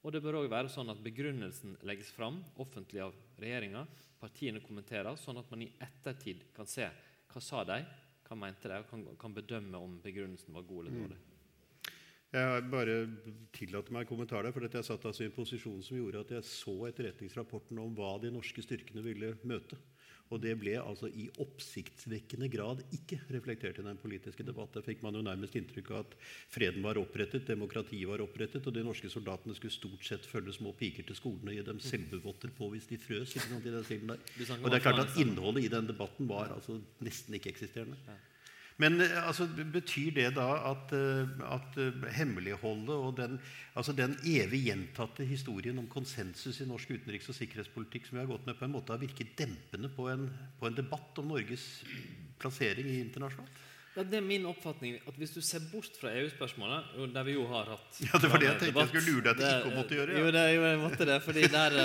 Og det bør òg være sånn at begrunnelsen legges fram offentlig av regjeringa. Partiene kommenterer, sånn at man i ettertid kan se hva sa de, hva mente de, og kan, kan bedømme om begrunnelsen var god eller dårlig. Jeg bare tillater meg en kommentar der, for jeg satt altså i en posisjon som gjorde at jeg så etterretningsrapporten om hva de norske styrkene ville møte. Og det ble altså i oppsiktsvekkende grad ikke reflektert i den politiske debatt. Der fikk man jo nærmest inntrykk av at freden var opprettet, demokratiet var opprettet, og de norske soldatene skulle stort sett følge små piker til skolen og gi dem selvbevotter på hvis de frøs. ikke sant, i den stilen der. Og det er klart at innholdet i den debatten var altså nesten ikke eksisterende. Men eh, altså, betyr det da at, eh, at eh, hemmeligholdet og den, altså den evig gjentatte historien om konsensus i norsk utenriks- og sikkerhetspolitikk som vi har gått med, på en måte har virket dempende på en, på en debatt om Norges plassering i internasjonalt? Ja, det er min oppfatning at Hvis du ser bort fra EU-spørsmålet, der vi jo har hatt Ja, Det var det jeg tenkte jeg skulle lure deg til ikke å måtte gjøre. Ja. Jo, det, jo, jeg måtte det, fordi der,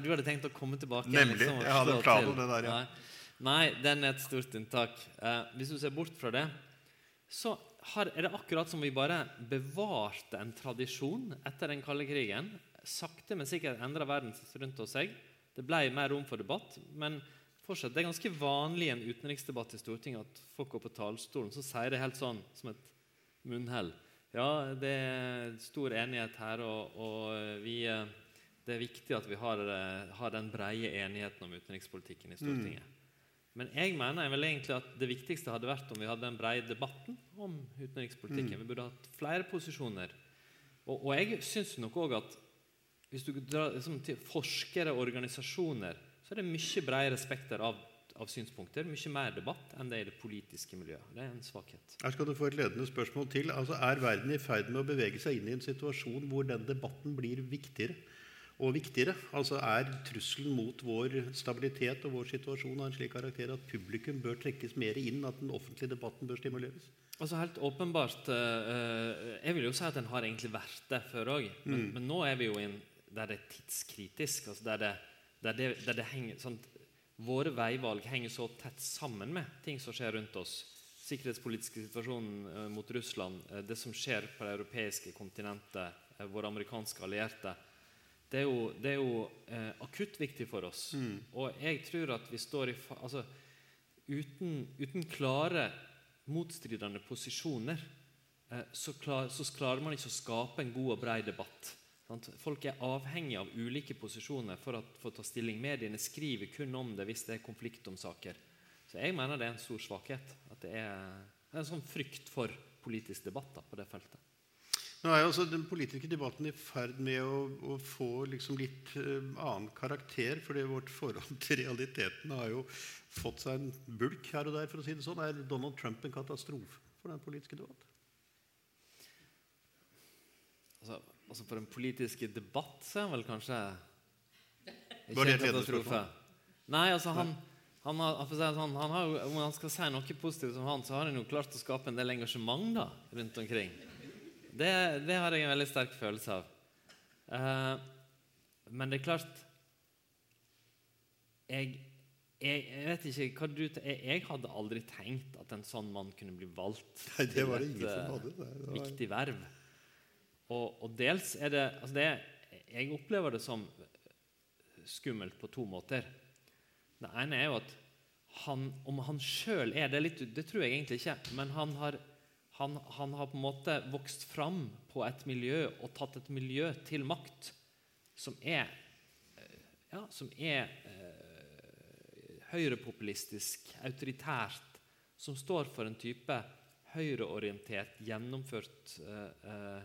Du hadde tenkt å komme tilbake. Nemlig. Liksom, jeg hadde planen det der, ja. Nei. Nei, den er et stort unntak. Eh, hvis du ser bort fra det, så har, er det akkurat som vi bare bevarte en tradisjon etter den kalde krigen. Sakte, men sikkert endra verden rundt oss seg. Det ble mer rom for debatt. Men fortsatt, det er ganske vanlig i en utenriksdebatt i Stortinget at folk går på talerstolen så sier det helt sånn som et munnhell. Ja, det er stor enighet her, og, og vi, eh, det er viktig at vi har, eh, har den breie enigheten om utenrikspolitikken i Stortinget. Mm. Men jeg mener vel egentlig at det viktigste hadde vært om vi hadde den bred debatten om utenrikspolitikken. Mm. Vi burde hatt flere posisjoner. Og, og jeg syns nok òg at hvis du drar liksom, til forskere og organisasjoner, så er det mye bredere spekter av, av, synspunkter. Mye mer debatt enn det er i det politiske miljøet. Det er en svakhet. Her skal du få et ledende spørsmål til. Altså, Er verden i ferd med å bevege seg inn i en situasjon hvor den debatten blir viktigere? Og viktigere. Altså Er trusselen mot vår stabilitet og vår situasjon av en slik karakter at publikum bør trekkes mer inn, at den offentlige debatten bør stimuleres? Altså helt åpenbart Eh, Jeg vil jo si at den har egentlig vært det før òg. Men, mm. men, nå er vi jo inn der det er tidskritisk. Altså der det, der det, der det henger, sånn, våre veivalg henger så tett sammen med ting som skjer rundt oss. Sikkerhetspolitiske situasjonen uh, mot Russland, uh, det som skjer på det europeiske kontinentet, våre amerikanske allierte det er jo, det er jo eh, akutt viktig for oss. Mm. Og jeg tror at vi står i altså, uten, uten klare motstridende posisjoner eh, så, klar, så, klarer man ikke å skape en god og bred debatt. Sant? Folk er avhengig av ulike posisjoner for, at, for, å ta stilling. Mediene skriver kun om det hvis det er konflikt om saker. Så jeg mener det er en stor svakhet. At det er en sånn frykt for politisk debatt da, på det feltet. Nå er jo også Den politiske debatten i ferd med å, å få liksom litt uh, annen karakter. fordi vårt forhold til realiteten har jo fått seg en bulk her og der. for å si det sånn. Er Donald Trump en katastrofe for den politiske debatten? Altså, altså For den politiske debatt så er han vel kanskje ikke en katastrofe? Nei, altså han, han, har, sånn, han har, Om han skal si noe positivt som han, så har han jo klart å skape en del engasjement da, rundt omkring. Det, det, har jeg en veldig sterk følelse av. Uh, men det er klart jeg, jeg, jeg, vet ikke hva du jeg, jeg, hadde aldri tenkt at en sånn mann kunne bli valgt Nei, det var det ingen som hadde. Det var... viktig verv. Og, og, dels er det, altså det Jeg opplever det som skummelt på to måter. Det ene er jo at han, om han sjøl er det litt Det tror jeg egentlig ikke, men han har han, han, har på en måte vokst fram på et miljø og tatt et miljø til makt som er, eh, ja, som er eh, høyrepopulistisk, autoritært, som står for en type høyreorientert, gjennomført eh, eh,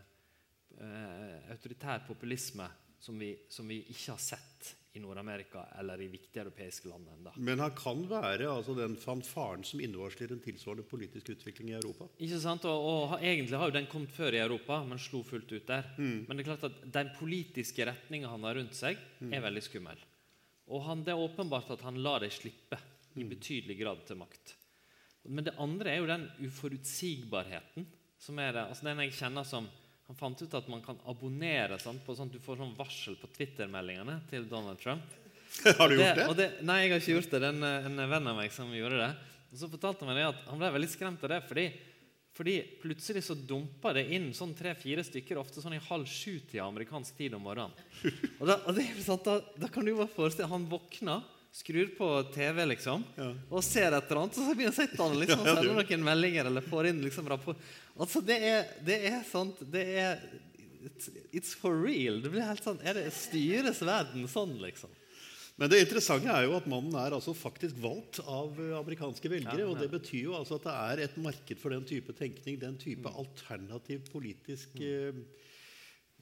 eh autoritær populisme som vi, som vi ikke har sett i Nord-Amerika eller i viktige europeiske land enda. Men han kan være altså, den fanfaren som innvarsler en tilsvarende politisk utvikling i Europa? Ikke sant, og, og, Egentlig har jo den kommet før i Europa, men slo fullt ut der. Mm. Men det er klart at den politiske retninga han har rundt seg, mm. er veldig skummel. Og han, det er åpenbart at han lar det slippe i mm. betydelig grad til makt. Men det andre er jo den uforutsigbarheten som er det, altså den jeg kjenner som han fant ut at man kan abonnere sant, på sånn at du får sånn varsel på Twitter-meldingene til Donald Trump. har du gjort det? det? Nei, jeg har ikke gjort det. Det er en, en venn av meg som gjorde det. Og så fortalte han meg at Han ble veldig skremt av det, fordi, fordi plutselig så dumpa det inn sånn tre-fire stykker, ofte sånn i halv sju-tida amerikansk tid om morgenen. Og, da, og det, sant, da, da, kan du bare forestille Han våkna, skrur på TV liksom, Ja. og ser et eller annet, og så begynner sitter liksom, og Ja, sender noen meldinger eller får inn liksom rapport. Altså, det er, det er sant Det er it's, for real. Det blir helt sånn er det, Styres verden sånn, liksom? Men det interessante er jo at mannen er altså faktisk valgt av eh, amerikanske velgere. Ja, Og det betyr jo altså at det er et marked for den type tenkning, den type Mm. alternativ politisk eh,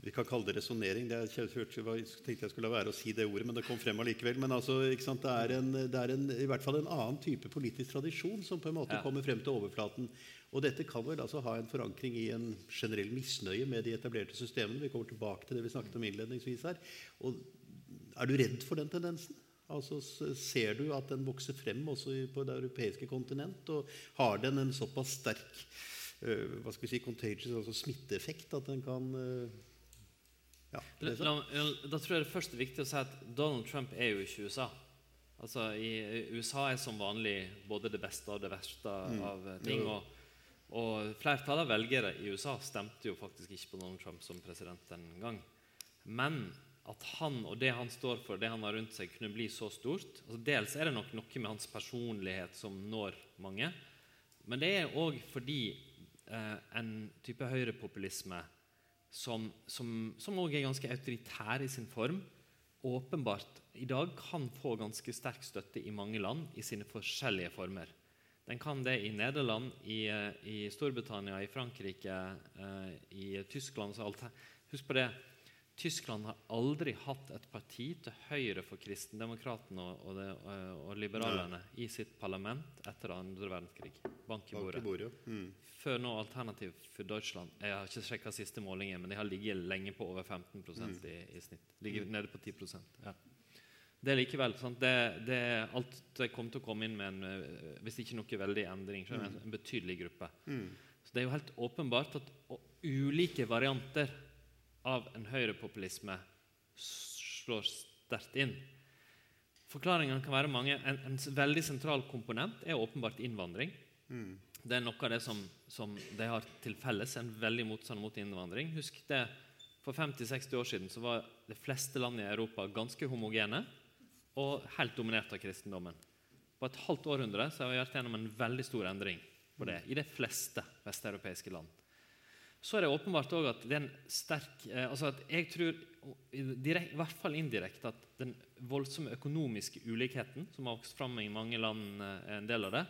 Vi kan kalle det resonnering. det er- Jeg tenkte jeg skulle la være å si det ordet, men det kom frem allikevel. Men altså? Det, er en, det er en, i hvert fall en annen type politisk tradisjon som på en måte Ja. kommer frem til overflaten. Og dette kan vel altså ha en forankring i en generell misnøye med de etablerte systemene. Vi kommer tilbake til det vi snakket om innledningsvis her. Og er du redd for den tendensen? Altså, ser du at den vokser frem også på det europeiske kontinent? Og har den en såpass sterk uh, hva skal vi si, contagious, altså smitteeffekt at den kan eh, ja, da tror jeg det først er viktig å si at Donald Trump er jo ikke USA. Altså, i, USA er som vanlig både det beste og det verste av eh, ting. Og, og flertallet av velgere i USA stemte jo faktisk ikke på Donald Trump som president den gang. Men at han og det han står for, det han har rundt seg, kunne bli så stort altså Dels er det nok noe med hans personlighet som når mange. Men det er òg fordi eh, en type høyrepopulisme som også er ganske autoritær i sin form, åpenbart i dag kan få ganske sterk støtte i mange land i sine forskjellige former. Den kan det i Nederland, i, eh, i Storbritannia, i Frankrike, eh, i Tyskland. Husk på det. Tyskland har aldri hatt et parti til høyre for kristendemokratene og, og, det, og, og Nei. i sitt parlament etter andre verdenskrig. Bank i Bak i bordet. bordet. Mm. Før nå Alternativ for Deutschland Jeg har ikke sjekka siste målingen, men de har ligget lenge på over 15 i, i snitt. Ligger nede på 10 ja. Det er likevel sant? Det, det, alt det kommer til å komme inn med en eh, Hvis ikke noe veldig endring, så er det en, en betydelig gruppe. Mm. Så det er jo helt åpenbart at ulike varianter av en høyrepopulisme slår sterkt inn. Forklaringene kan være mange. En, en veldig sentral komponent er åpenbart innvandring. Mm. Det er noe av det som, som de har til felles, en veldig motstand mot innvandring. Husk det, For 50-60 år siden så var de fleste land i Europa ganske homogene og helt dominert av kristendommen. På et halvt århundre så har vi vært gjennom en veldig stor endring på det i de fleste vesteuropeiske land. Så er det åpenbart også at det er en sterk eh, altså at Jeg tror, i i hvert fall indirekte, at den voldsomme økonomiske ulikheten som har vokst fram i mange land, eh, en del av det.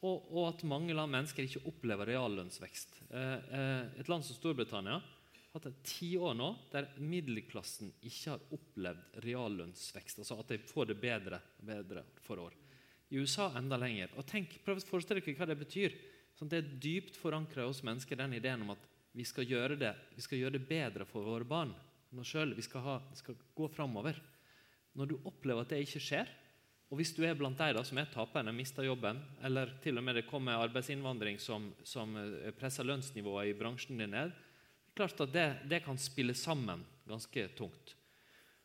Og, og at mange land mennesker ikke opplever reallønnsvekst. Eh, et land som Storbritannia har hatt ti tiår nå der middelklassen ikke har opplevd reallønnsvekst. Altså at de får det bedre bedre for år. I USA enda lenger. Og tenk, Prøv å forestille dere hva det betyr. Sånn, det er dypt forankra hos mennesker, den ideen om at vi skal gjøre det, vi skal gjøre det bedre for våre barn enn oss. Vi skal, ha, skal gå framover. Når du opplever at det ikke skjer, og hvis du er blant de som er taperne, mister jobben, eller til og med det kommer arbeidsinnvandring som, som eh, presser lønnsnivået i bransjen din ned, det er klart at det, det kan spille sammen ganske tungt.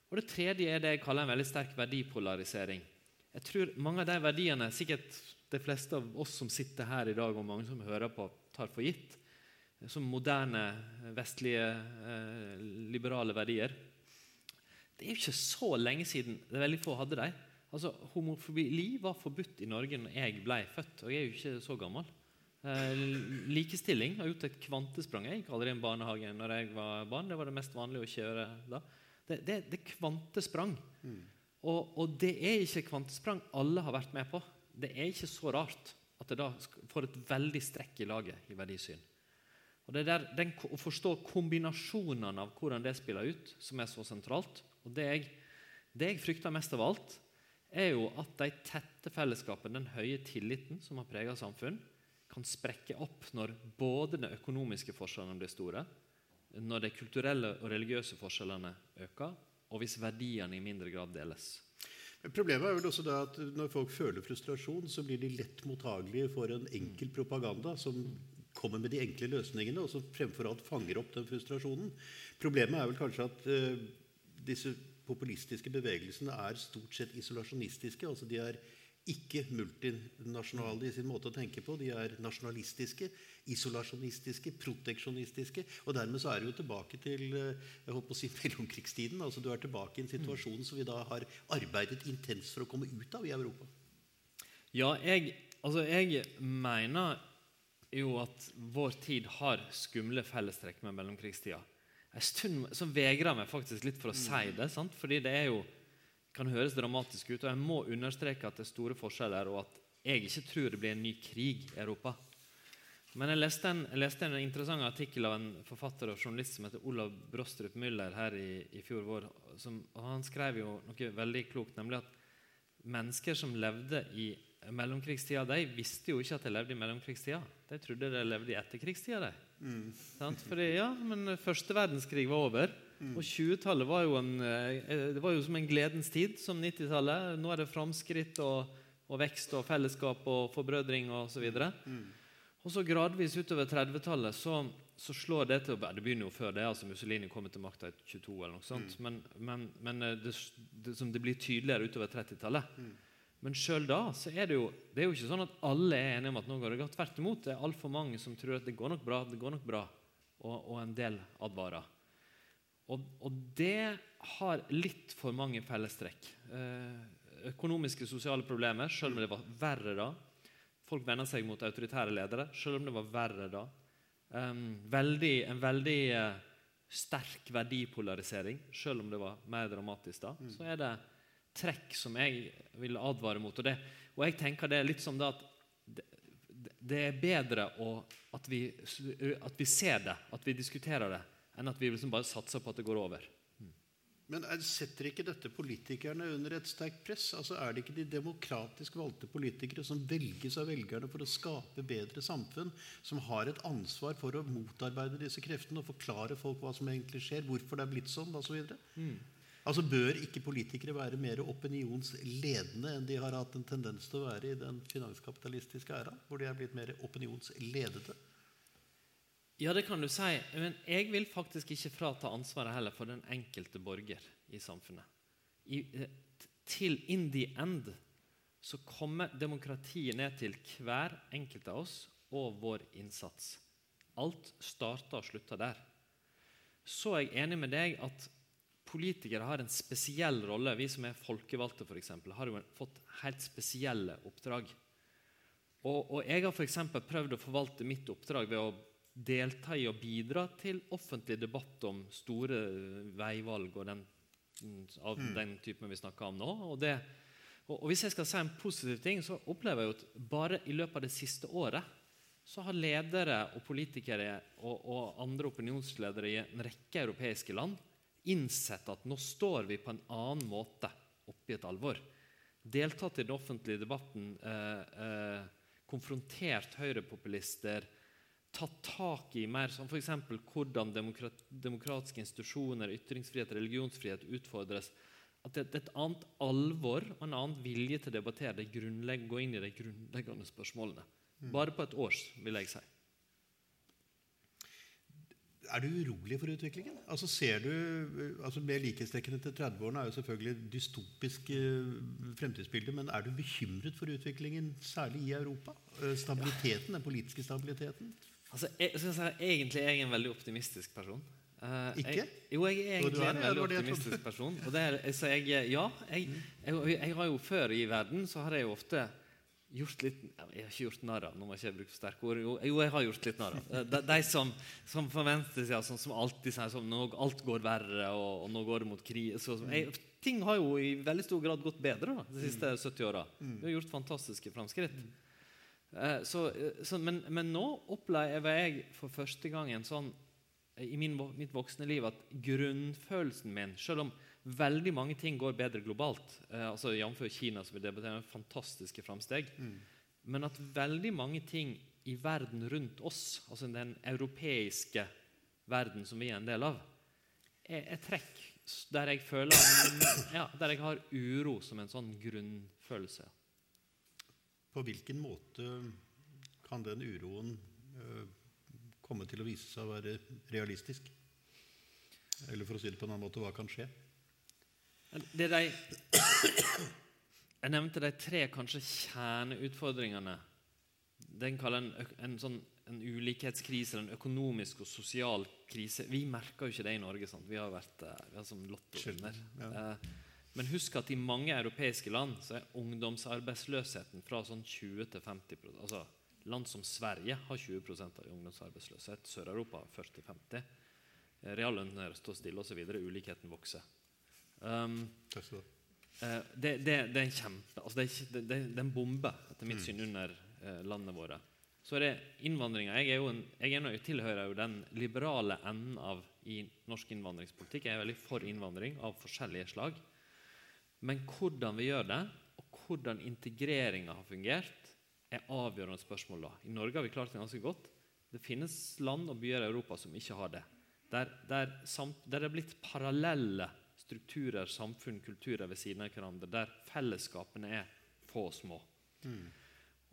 Og Det tredje er det jeg kaller en veldig sterk verdipolarisering. Jeg tror mange av de verdiene sikkert de fleste av oss som sitter her i dag, og mange som hører på, tar for gitt. Som moderne, vestlige, eh, liberale verdier. Det er jo ikke så lenge siden det er veldig få hadde dem. Altså, Homofili var forbudt i Norge når jeg ble født, og jeg er jo ikke så gammel. Eh, likestilling har gjort et kvantesprang. Jeg gikk aldri i en barnehage når jeg var barn. Det var det mest vanlige å kjøre da. Det, det, det er kvantesprang. Og, og det er ikke kvantesprang alle har vært med på. Det er ikke så rart at det da får et veldig strekk i laget i verdisyn. Og det er den, Å forstå kombinasjonene av hvordan det spiller ut, som er så sentralt. Og det jeg, det jeg frykter mest av alt, er jo at de tette fellesskapene, den høye tilliten som har preget samfunn, kan sprekke opp når både de økonomiske forskjellene blir store, når de kulturelle og religiøse forskjellene øker, og hvis verdiene i mindre grad deles. Problemet er vel også det at når folk føler frustrasjon, så blir de lett mottagelige for en enkel propaganda som kommer med de enkle løsningene, og som fremfor alt fanger opp den frustrasjonen. Problemet er vel kanskje at uh, disse populistiske bevegelsene er stort sett isolasjonistiske. altså De er ikke multinasjonale i sin måte å tenke på. De er nasjonalistiske, isolasjonistiske, proteksjonistiske. Og dermed så er du tilbake til eh, jeg på å si mellomkrigstiden. altså Du er tilbake i en situasjon som vi da har arbeidet intenst for å komme ut av i Europa. Ja, jeg, altså jeg mener jo at vår tid har skumle fellestrekk med mellomkrigstida. En stund så vegrer jeg meg faktisk litt for å si det, sant? fordi det er jo, kan høres dramatisk ut. Og jeg må understreke at det er store forskjeller, og at jeg ikke tror det blir en ny krig i Europa. Men jeg leste en, jeg leste en interessant artikkel av en forfatter og journalist som heter Olav Brostrup Müller her i, i fjor vår. Som, og han skrev jo noe veldig klokt, nemlig at mennesker som levde i mellomkrigstida, de visste jo ikke at de levde i mellomkrigstida. De trodde de levde i etterkrigstida. Sant? Fordi, ja, men Første verdenskrig var over. Og 20-tallet var, jo en, eh, det var jo som en gledens tid, som 90-tallet. Nå er det framskritt og, og, vekst og fellesskap og forbrødring osv. Og, og så gradvis utover 30-tallet så, så, slår det til Det begynner jo før det. altså Mussolini kommer til makta i 22, eller noe sånt. Men, men, men det, det, det, blir tydeligere utover 30-tallet. Men sjøl da så er det jo det er jo ikke sånn at alle er enige om at nå går det godt. Tvert imot. Det er altfor mange som tror at det går nok bra, det går nok bra, og, og en del advarer. Og, og, det har litt for mange fellestrekk. Eh, økonomiske, sosiale problemer, selv om det var verre da. Folk vender seg mot autoritære ledere, selv om det var verre da. Eh, veldig, en veldig eh, sterk verdipolarisering, selv om det var mer dramatisk da. Mm. Så er det trekk som jeg vil advare mot. Og, det, og jeg tenker det er litt som det at det, det er bedre å, at, vi, at, vi, ser det, at vi diskuterer det, enn at vi liksom bare satser på at det går over. Mm. Men setter ikke dette politikerne under et sterkt press? Altså Er det ikke de demokratisk valgte politikere som velges av velgerne for å skape bedre samfunn, som har et ansvar for å motarbeide disse kreftene og forklare folk hva som egentlig skjer, hvorfor det er blitt sånn osv.? Så mm. Altså Bør ikke politikere være mer opinionsledende enn de har hatt en tendens til å være i den finanskapitalistiske æra, hvor de er blitt mer opinionsledede? Ja, det kan du si. Men jeg vil faktisk ikke frata ansvaret heller for den enkelte borger i samfunnet. I, eh, til in the end så kommer demokratiet ned til hver enkelt av oss og vår innsats. Alt starter og slutter der. Så er jeg enig med deg at politikere har en spesiell rolle. Vi som er folkevalgte, for eksempel, har jo fått helt spesielle oppdrag. Og, og jeg har f.eks. prøvd å forvalte mitt oppdrag ved å delta i og bidra til offentlig debatt om store veivalg og den, av mm. den typen vi snakker om nå. Og, det, og, og, Hvis jeg skal si en positiv ting, så opplever jeg jo at bare i løpet av det siste året så har ledere og politikere og, og andre opinionsledere i en rekke europeiske land innsett at nå står vi på en annen måte oppi et alvor. Deltatt i den offentlige debatten, eh, eh, konfrontert høyrepopulister, tatt tak i mer som f.eks. hvordan demokrat, demokratiske institusjoner, ytringsfrihet, religionsfrihet utfordres. At det, det, er et annet alvor og en annen vilje til å debattere det gå inn i de grunnleggende spørsmålene. Mm. Bare på et års, vil jeg si. Er du urolig for utviklingen? Altså ser du, altså Mer likhetstrekkene til 30-årene er jo selvfølgelig dystopisk eh, fremtidsbilde. Men er du bekymret for utviklingen, særlig i Europa? Eh, stabiliteten, Den politiske stabiliteten? Altså, jeg, jeg egentlig er jeg en veldig optimistisk person. Uh, ikke? Jeg, jo, jeg er egentlig er, en veldig optimistisk person. Og det er, så jeg, ja, jeg, jeg, har jo Før i verden så har jeg jo ofte gjort litt Jeg har ikke gjort narr av Nå må jeg ikke bruke sterke ord. Jo, jeg har gjort litt narr av eh, de, de, som, som på venstresida som, som alltid sier sånn nå, alt går verre, og, og nå går det mot krig. Så, jeg, ting har jo i veldig stor grad gått bedre da, de siste 70 mm. åra. Mm. Vi har gjort fantastiske framskritt. Eh, så, så, men, men, nå opplever jeg for første gang en sånn i min, mitt voksne liv at grunnfølelsen min Selv om Veldig mange ting går bedre globalt. Eh, altså Jf. Kina, som vi debatterer, fantastiske framsteg. Mm. Men at veldig mange ting i verden rundt oss, altså den europeiske verden som vi er en del av, er et trekk der jeg føler ja, Der jeg har uro som en sånn grunnfølelse. På hvilken måte kan den uroen uh, komme til å vise seg å være realistisk? Eller for å si det på en annen måte hva kan skje? Det de Jeg nevnte de tre kanskje kjerneutfordringene. Den kaller en, en, sånn, en ulikhetskrise, en økonomisk og sosial krise. Vi merker jo ikke det i Norge. Sant? Vi har vært eh, vi har som lottovinner. Ja. Eh, Men husk at i mange europeiske land så er ungdomsarbeidsløsheten fra sånn 20 til 50% Altså Land som Sverige har 20 av ungdomsarbeidsløshet. Sør-Europa 40-50. Reallønnen står stille osv. Ulikheten vokser. Um. Eh, det, det, det er en kjempe altså det, er det, er en bombe, etter mitt syn, under eh, landet våre. Så er det innvandringa. Jeg, er jo en, jeg er nå- tilhører jo den liberale enden av i norsk innvandringspolitikk. Jeg er veldig for innvandring av forskjellige slag. Men hvordan vi gjør det, og hvordan integreringa har fungert, er avgjørende spørsmål. da. I Norge har vi klart det ganske godt. Det finnes land og byer i Europa som ikke har det. Der, der, samt, der det er blitt parallelle strukturer, samfunn, kulturer ved siden av hverandre, der fellesskapene er få og små.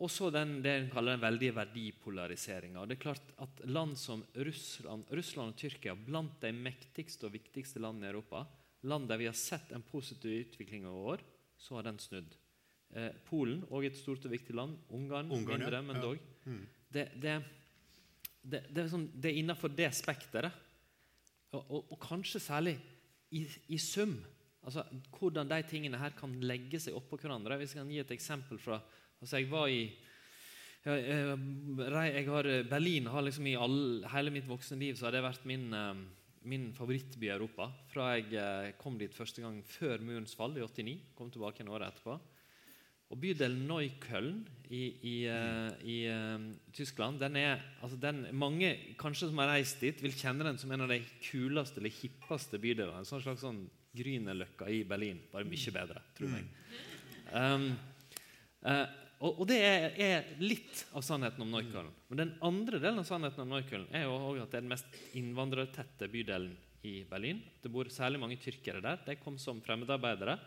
Og så den, det en kaller den veldige verdipolariseringa. Det er klart at land som Russland, Russland og Tyrkia, blant de mektigste og viktigste landene i Europa, land der vi har sett en positiv utvikling over år, så har den snudd. Eh, Polen, òg et stort og viktig land. Ungarn, Ungarn, ja. mindre, men Ja. dog. Mm. Det, det, det, det, er sånn, det er innafor det spekteret. Og, og, og kanskje særlig i, i sum. Altså, hvordan de tingene her kan legge seg oppå hverandre. Hvis jeg kan gi et eksempel fra altså Jeg var i jeg, jeg, har, Berlin har liksom i all, hele mitt voksne liv så har det vært min, eh, min favorittby i Europa. Fra jeg eh, kom dit første gang før murens fall i 89. Kom tilbake en år etterpå. Og bydelen Neukölln i, i, eh, i eh, Tyskland den er, altså den, Mange kanskje som har reist dit, vil kjenne den som en av de kuleste eller hippeste bydelene. En sånn slags sånn Grünerløkka i Berlin, bare mye bedre, tror jeg. Um, uh, og, og det er, er litt av sannheten om Neukölln. Men den andre delen av sannheten om Neukölln er jo at det er den mest innvandrertette bydelen i Berlin. Det bor særlig mange tyrkere der. De kom som fremmedarbeidere,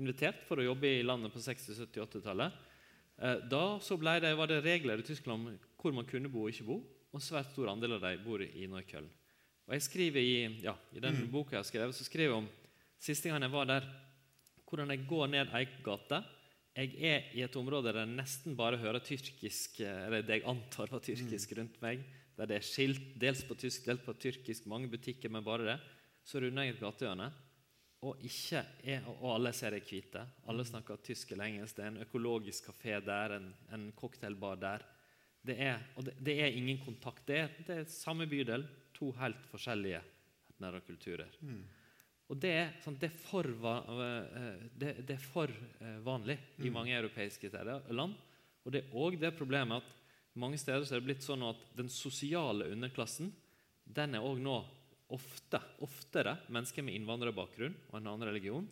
invitert for å jobbe i landet på 60-, 70-, 80-tallet. Eh, Da det, var det regler i Tyskland om hvor man kunne bo og ikke bo, og svært stor andel av dem bor i Neukölln. Og jeg skriver i, ja, I den boka jeg har skrevet, så skriver jeg om siste gang jeg var der, hvordan jeg går ned ei gate. Jeg er i et område der jeg nesten bare hører tyrkisk, eller det jeg antar var tyrkisk rundt meg. Der det er skilt dels på tysk, dels på tyrkisk, mange butikker, men bare det. Så runder jeg et gatehjørne, og, ikke er, og alle ser jeg hvite. Alle snakker tysk eller engelsk. Det er en økologisk kafé der, en, en cocktailbar der. Det er, og det, det er ingen kontakt. Det er, det er samme bydel, to helt forskjellige etner og kulturer. Og det er, sånn, det er for, eh, det, det er for eh, vanlig i mange europeiske land. Og det er òg det problemet at mange steder så er det blitt sånn at den sosiale underklassen den er òg nå ofte, oftere mennesker med innvandrerbakgrunn og en annen religion.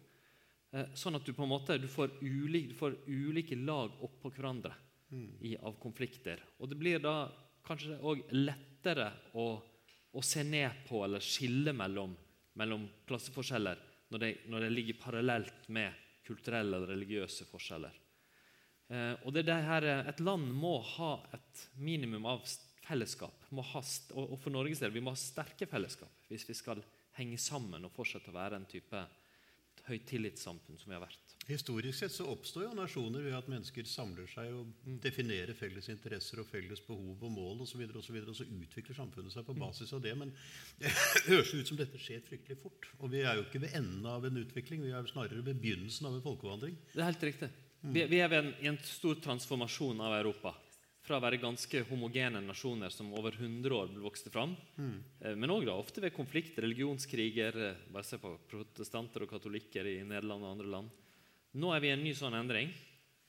Eh, Sånn at du på en måte du får, ulike, du får ulike lag oppå hverandre i, av konflikter. Og det blir da kanskje òg lettere å, å se ned på eller skille mellom, mellom klasseforskjeller når det, når det ligger parallelt med kulturelle eller religiøse forskjeller. Eh, og det er det her, eh, Et land må ha et minimum av fellesskap. St og, for Norges del vi må ha sterke fellesskap hvis vi skal henge sammen og fortsette å være en type høytillitssamfunn som vi har vært. Historisk sett så oppstår jo nasjoner ved at mennesker samler seg og definerer felles interesser og felles behov og mål osv., og, så videre, og så utvikler samfunnet seg på basis av det. Men det høres ut som dette skjer fryktelig fort. Og vi er jo ikke ved enden av en utvikling, vi er snarere ved begynnelsen av en folkevandring. Det er helt riktig. Vi, vi er ved en, en stor transformasjon av Europa. Fra å være ganske homogene nasjoner som over 100 år vokste fram, mm. men òg ofte ved konflikt, religionskriger eh, Bare se på protestanter og katolikker i Nederland og andre land. Nå er vi i en ny sånn endring.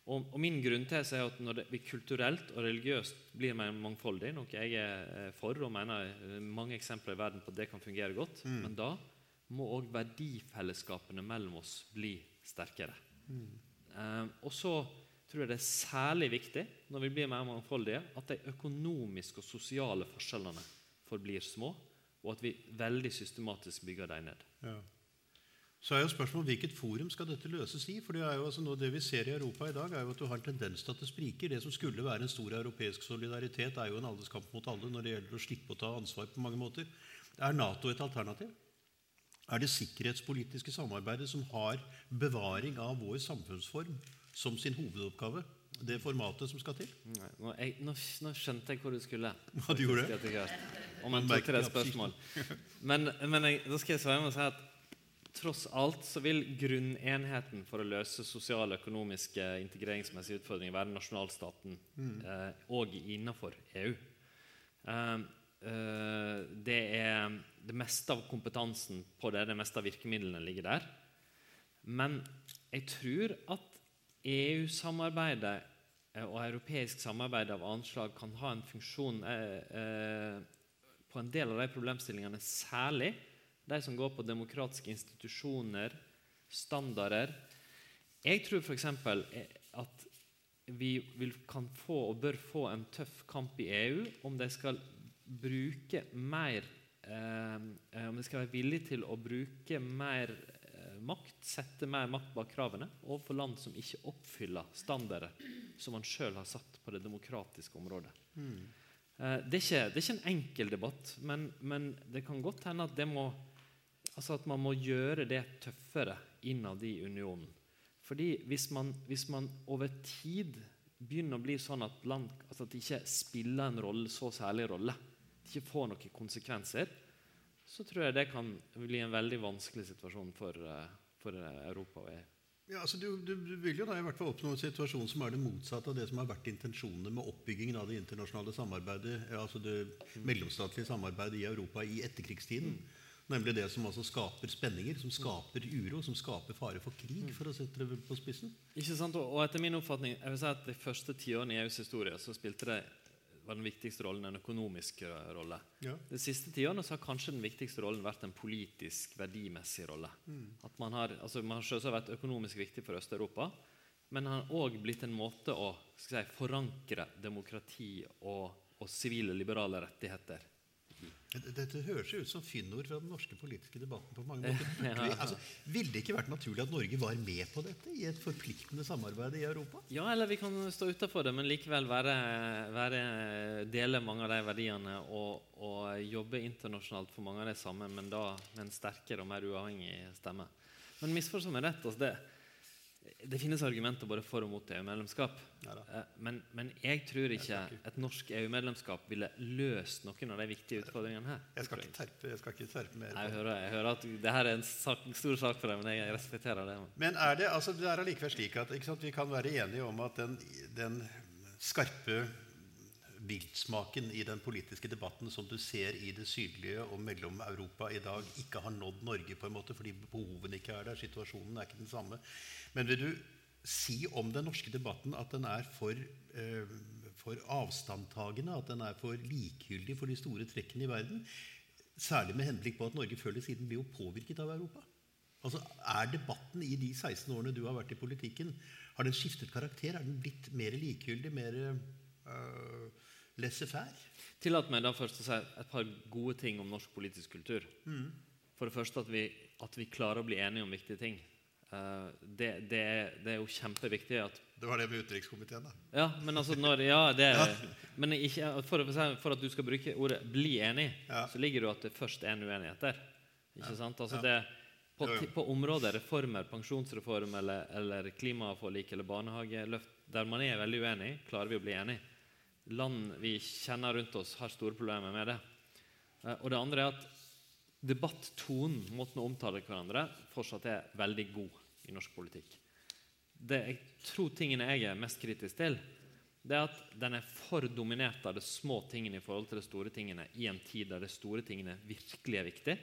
Og, og min grunntese er at når det, vi kulturelt og religiøst blir mer mangfoldig, noe jeg er eh, for og mener eh, mange eksempler i verden på at det kan fungere godt, men da må òg verdifellesskapene mellom oss bli sterkere. Eh, og så tror jeg det er særlig viktig når vi blir mer mangfoldige, at de økonomiske og sosiale forskjellene forblir små, og at vi veldig systematisk bygger dem ned. Ja. Så er jo spørsmålet hvilket forum skal dette løses i? For det er jo altså noe det vi ser i Europa i dag, er jo at du har en tendens til at det spriker. Det som skulle være en stor europeisk solidaritet, er jo en alderskamp mot alle når det gjelder å slippe å ta ansvar på mange måter. Er Nato et alternativ? Er det sikkerhetspolitiske samarbeidet som har bevaring av vår samfunnsform som sin hovedoppgave det formatet som skal til? Nei, nå, jeg, nå, nå skjønte jeg hvor du skulle. Ja, du gjorde det? Om en to-tre spørsmål. Men, men jeg, da skal jeg svare med å si at tross alt så vil grunnenheten for å løse sosiale, økonomiske, integreringsmessige utfordringer være nasjonalstaten eh, og innenfor EU. Eh, eh, det er det meste av kompetansen på det, det meste av virkemidlene ligger der. Men jeg tror at EU-samarbeidet eh, og europeisk samarbeid av annet slag kan ha en funksjon eh, eh, på en del av de problemstillingene, særlig de som går på demokratiske institusjoner, standarder. Jeg tror f.eks. at vi vil, kan få og bør få en tøff kamp i EU om de skal bruke mer eh, Om de skal være villige til å bruke mer makt, sette mer makt bak kravene, overfor land som ikke oppfyller standarder som man sjøl har satt på det demokratiske området. Mm. det, er ikke, det er ikke en enkel debatt, men, men det kan godt hende at, det må, altså at man må gjøre det tøffere innad i unionen. Fordi hvis man, hvis man over tid begynner å bli sånn at land altså at det ikke spiller en rolle, så særlig rolle, det ikke får noen konsekvenser, så tror jeg det kan bli en veldig vanskelig situasjon for, eh, for eh, Europa og EU. Ja, altså du, du, du vil jo da i hvert fall oppnå en situasjon som er det motsatte av det som har vært intensjonene med oppbyggingen av det internasjonale samarbeidet, altså det mellomstatlige samarbeidet i Europa i etterkrigstiden. Nemlig det som altså skaper spenninger, som skaper uro, som skaper fare for krig, for å sette det på spissen. Ikke sant? Og og etter min oppfatning jeg vil si at De første tiårene i EUs historie så spilte det var den viktigste rollen en økonomisk eh, rolle. Ja. De siste tiårene har kanskje den viktigste rollen vært en politisk, verdimessig rolle. At Man har, altså man har selvsagt vært økonomisk viktig for Øst-Europa, men den har òg blitt en måte å skal si, forankre demokrati og, og sivile, liberale rettigheter Dette høres jo ut som fyndord fra den norske politiske debatten. på mange måter. Burde altså, ville det ikke vært naturlig at Norge var med på dette i et forpliktende samarbeid i Europa? Ja, eller vi kan stå utafor det, men likevel være, være, dele mange av de verdiene og, og jobbe internasjonalt for mange av de samme, men da med en sterkere og mer uavhengig stemme. Men misforstå meg rett. altså det det finnes argumenter både for og mot EU-medlemskap. Neida. Eh, Men, men jeg tror ikke et norsk EU-medlemskap ville løst noen av de viktige utfordringene her. Jeg skal ikke terpe, jeg skal ikke terpe mer. Nei, Jeg hører, jeg hører at det her er en sak, stor sak for deg, men jeg respekterer det. Men er det, altså, det er allikevel slik at sant, vi kan være enige om at den, den skarpe viltsmaken i den politiske debatten som du ser i det sydlige og mellom Europa i dag, ikke har nådd Norge, på en måte, fordi behovene ikke er der. Situasjonen er ikke den samme. Men vil du si om den norske debatten at den er for, eh, for avstandtagende, at den er for likegyldig for de store trekkene i verden? Særlig med henblikk på at Norge før eller siden blir jo påvirket av Europa. Altså, Er debatten i de 16 årene du har vært i politikken, har den skiftet karakter? Er den blitt mer likegyldig, mer uh, laissez-faire? Tillat meg da først å si et par gode ting om norsk politisk kultur. For det første at vi, at vi klarer å bli enige om viktige ting. Uh, det, det, er, det er jo kjempeviktig at Det var det med utenrikskomiteen, da. Ja, men altså når, ja, det Men ikke, for, for at du skal bruke ordet 'bli enig', Ja. så ligger det jo at det først er en uenighet der. Ikke sant? Altså Ja. det, på, på områder, reformer, pensjonsreform eller, eller klimaforlik eller barnehageløft, der man er veldig uenig, klarer vi å bli enig. Land vi kjenner rundt oss, har store problemer med det. Eh, Og det andre er at debattonen, måten å omtale hverandre, fortsatt er veldig god i norsk politikk. Det jeg tror tingene jeg er mest kritisk til, det er at den er for dominert av de små tingene i forhold til de store tingene i en tid der de store tingene virkelig er viktig.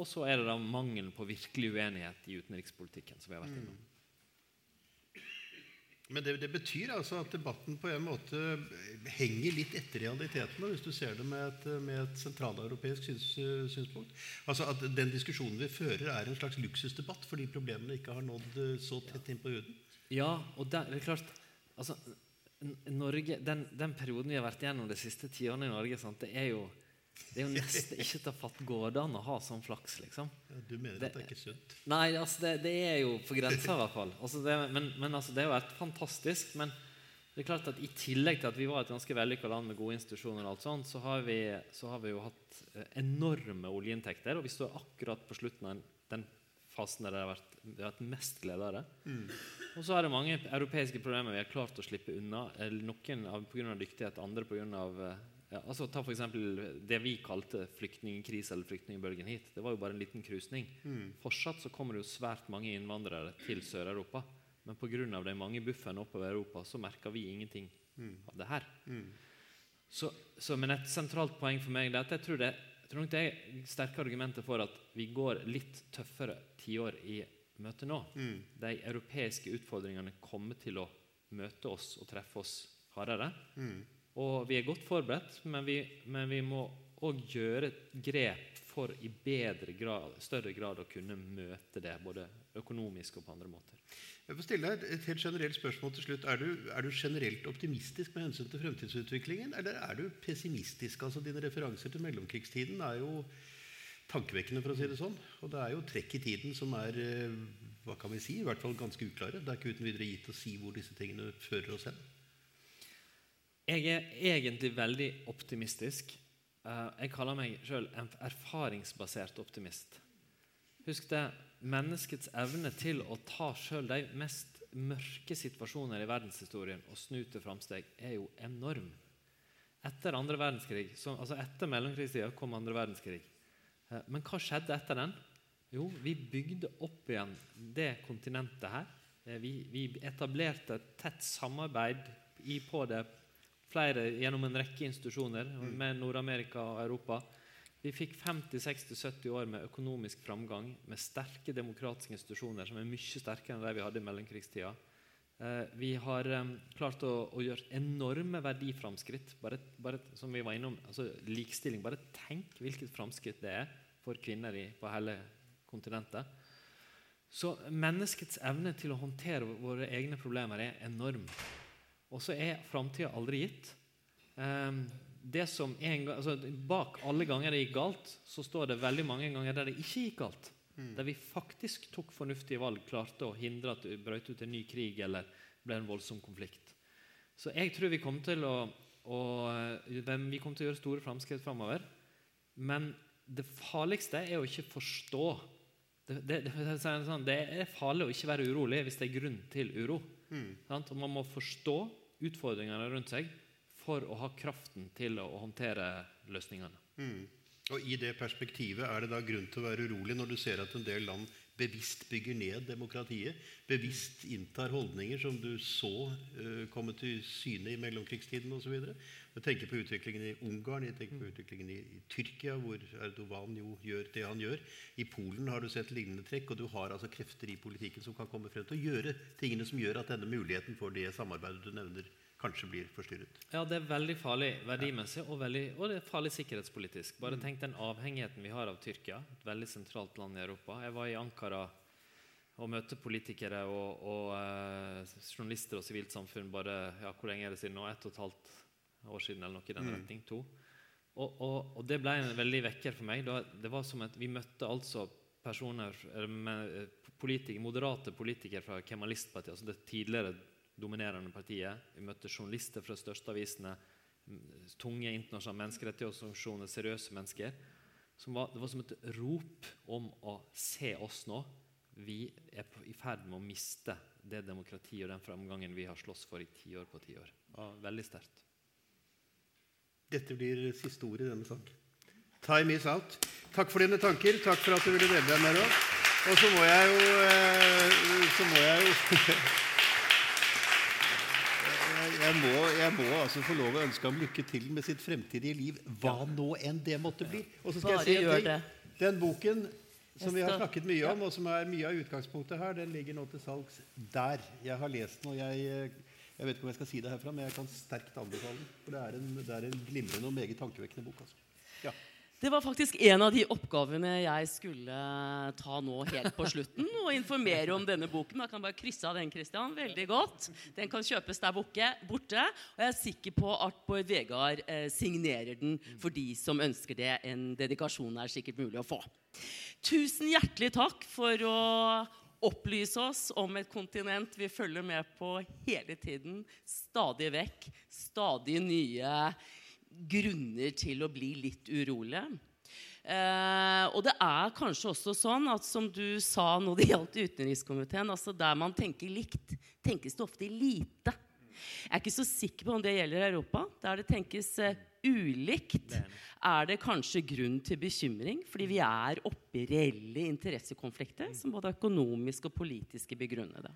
Og så er det da mangelen på virkelig uenighet i utenrikspolitikken. som vi har vært innom. Men det, det betyr altså at debatten på en måte henger litt etter realitetene, hvis du ser det med et, et sentraleuropeisk syns, synspunkt. Altså at Den diskusjonen vi fører, er en slags luksusdebatt fordi problemene ikke har nådd eh, så tett inn på huden. Ja, og der, det er klart altså, Norge, den, den perioden vi har vært igjennom de siste tiårene i Norge, sant, det er jo det er jo nesten ikke til å fatte går det an å ha sånn flaks, liksom. Ja, Du mener Det- at det er ikke sunt? Nei, altså det, det er jo på grensa, i hvert fall. Altså det, men men altså, det er jo helt fantastisk. Men det er klart at i tillegg til at vi var et ganske vellykka land med gode institusjoner, og alt sånt, så har vi, så har vi jo hatt eh, enorme oljeinntekter. Og vi står akkurat på slutten av den fasen der det har vært, det har vært mest glede av det. Og så er det mange europeiske problemer vi har klart å slippe unna. eller Noen pga. dyktighet, andre pga. Ja, altså, ta f.eks. det vi kalte flyktningkrise eller flyktningbølgen hit. Det var jo bare en liten krusning. Fortsatt så kommer det jo svært mange innvandrere til Sør-Europa. Men pga. de mange bufferne oppover Europa så merker vi ingenting av det her. Så, så, men et sentralt poeng for meg er at jeg tror det, jeg tror nok det er sterke argumenter for at vi går litt tøffere tiår i møte nå. De europeiske utfordringene kommer til å møte oss og treffe oss hardere. Og vi er godt forberedt, men vi, men vi må òg gjøre grep for i grad, større grad å kunne møte det, både økonomisk og på andre måter. Jeg får stille deg et helt generelt spørsmål til slutt. Er du, er du, generelt optimistisk med hensyn til fremtidsutviklingen, eller er du pessimistisk? Altså Dine referanser til mellomkrigstiden er jo tankevekkende, for å si det sånn. Og det er jo trekk i tiden som er eh, hva kan vi si, i hvert fall ganske uklare. Det er ikke uten videre gitt å si hvor disse tingene fører oss hen. Jeg er egentlig veldig optimistisk. Eh, jeg kaller meg sjøl en erfaringsbasert optimist. Husk det, menneskets evne til å ta sjøl de mest mørke situasjoner i verdenshistorien og snu til framsteg, er jo enorm. Etter andre verdenskrig, så, altså etter mellomkrigstida kom andre verdenskrig. Eh, men hva skjedde etter den? Jo, vi bygde opp igjen det kontinentet her. Eh, vi, vi etablerte et tett samarbeid i, på det flere gjennom en rekke institusjoner med Nord-Amerika og Europa. Vi fikk 50-60-70 år med økonomisk framgang, med sterke demokratiske institusjoner som er mye sterkere enn de vi hadde i mellomkrigstida. Eh, vi har um, klart å, å, gjøre enorme verdiframskritt. Bare, bare, som vi var innom, altså likestilling. Bare tenk hvilket framskritt det er for kvinner i, på hele kontinentet. Så menneskets evne til å håndtere våre egne problemer er enorm. Og så er framtida aldri gitt. Det som en altså Bak alle ganger det gikk galt, så står det veldig mange ganger der det ikke gikk galt. Mm. Der vi faktisk tok fornuftige valg, klarte å hindre at det brøt ut en ny krig eller ble en voldsom konflikt. Så jeg tror vi kommer til å, å vi kommer til å gjøre store framskritt framover. Men det farligste er å ikke forstå. Det, det, det, det, er farlig å ikke være urolig hvis det er grunn til uro. Mm. Og man må forstå utfordringene rundt seg for å ha kraften til å håndtere løsningene. Mm. Og I det perspektivet er det da grunn til å være urolig når du ser at en del land bevisst bygger ned demokratiet, bevisst inntar holdninger som du så uh, komme til syne i mellomkrigstiden osv. Jeg tenker på utviklingen i Ungarn, jeg tenker på utviklingen i, i, Tyrkia, hvor Erdogan jo gjør det han gjør. I Polen har du sett lignende trekk, og du har altså krefter i politikken som kan komme frem til å gjøre tingene som gjør at denne muligheten for det samarbeidet du nevner, kanskje blir forstyrret. Ja, det er veldig farlig verdimessig, og, veldig, og det er farlig sikkerhetspolitisk. Bare tenk den avhengigheten vi har av Tyrkia, et veldig sentralt land i Europa. Jeg var i Ankara og møtte politikere og, og eh, journalister og sivilt samfunn bare ja, hvor lenge er det siden nå? Ett og et halvt år siden eller noe i den mm. retning. To. Og, og, og, det ble en veldig vekker for meg. det var som at Vi møtte altså personer, med, politikere, moderate politikere fra Kemalistpartiet, altså det tidligere dominerende partiet. Vi møtte journalister fra de største avisene, tunge internasjonale menneskerettighetsorganisasjoner, seriøse mennesker. Var, det var som et rop om å se oss nå. Vi er i ferd med å miste det demokratiet og den framgangen vi har slåss for i tiår på tiår. Veldig sterkt. Dette blir siste ord i denne saken. Time is out. Takk for dine tanker. Takk for at du ville dele dem med oss. Og så må jeg jo, eh, så må jeg jo jeg må, jeg må, altså få lov å ønske ham lykke til med sitt fremtidige liv, hva nå enn det måtte bli. Og så skal Bare jeg si at den, den boken som vi har snakket mye om, og som er mye av utgangspunktet her, den ligger nå til salgs der. Jeg har lest den, og jeg, jeg vet ikke om jeg skal si det herfra, men jeg kan sterkt anbefale den. For det er en, det er en glimrende og meget tankevekkende bok. Altså. Ja. Det var faktisk en av de oppgavene jeg skulle ta nå helt på slutten. Og informere om denne boken. Jeg kan bare krysse av den. Christian, veldig godt. Den kan kjøpes der borte. Og jeg er sikker på at Bård Vegard eh, signerer den for de som ønsker det. En dedikasjon er sikkert mulig å få. Tusen hjertelig takk for å opplyse oss om et kontinent vi følger med på hele tiden. Stadig vekk. Stadig nye grunner til å bli litt urolige. Eh, og det er kanskje også sånn at som du sa når det gjaldt utenrikskomiteen, altså der man tenker likt, tenkes det ofte lite. Jeg er ikke så sikker på om det gjelder Europa. Der det tenkes eh, ulikt, er det kanskje grunn til bekymring. Fordi vi er oppe i reelle interessekonflikter som både økonomiske og politiske begrunnede.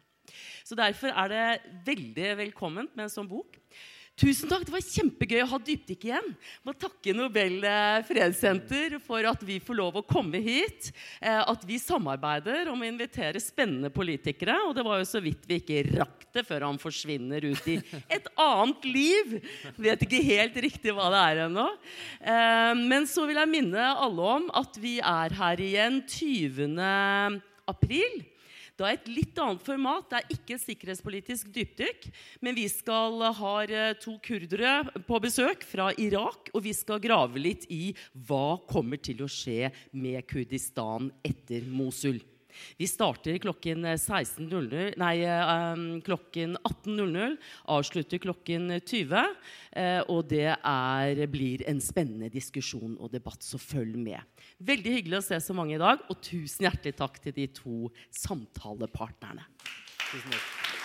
Så derfor er det veldig velkomment med en sånn bok. Tusen takk, Det var kjempegøy å ha dypdykk igjen. Må takke Nobel eh, fredssenter for at vi får lov å komme hit. Eh, at vi samarbeider om å invitere spennende politikere. Og det var jo så vidt vi ikke rakk det før han forsvinner ut i et annet liv. Vet ikke helt riktig hva det er ennå. Eh, men så vil jeg minne alle om at vi er her igjen 20. april. Da er et litt annet format. Det er ikke sikkerhetspolitisk dypdykk. Men vi skal ha eh, to kurdere på besøk fra Irak, og vi skal grave litt i hva kommer til å skje med Kurdistan etter Mosul. Vi starter klokken, 16.00, nei, um, klokken 18.00, avslutter klokken 20. Uh, og det er, blir en spennende diskusjon og debatt, så følg med. Veldig hyggelig å se så mange i dag, og tusen hjertelig takk til de to samtalepartnerne. Tusen takk.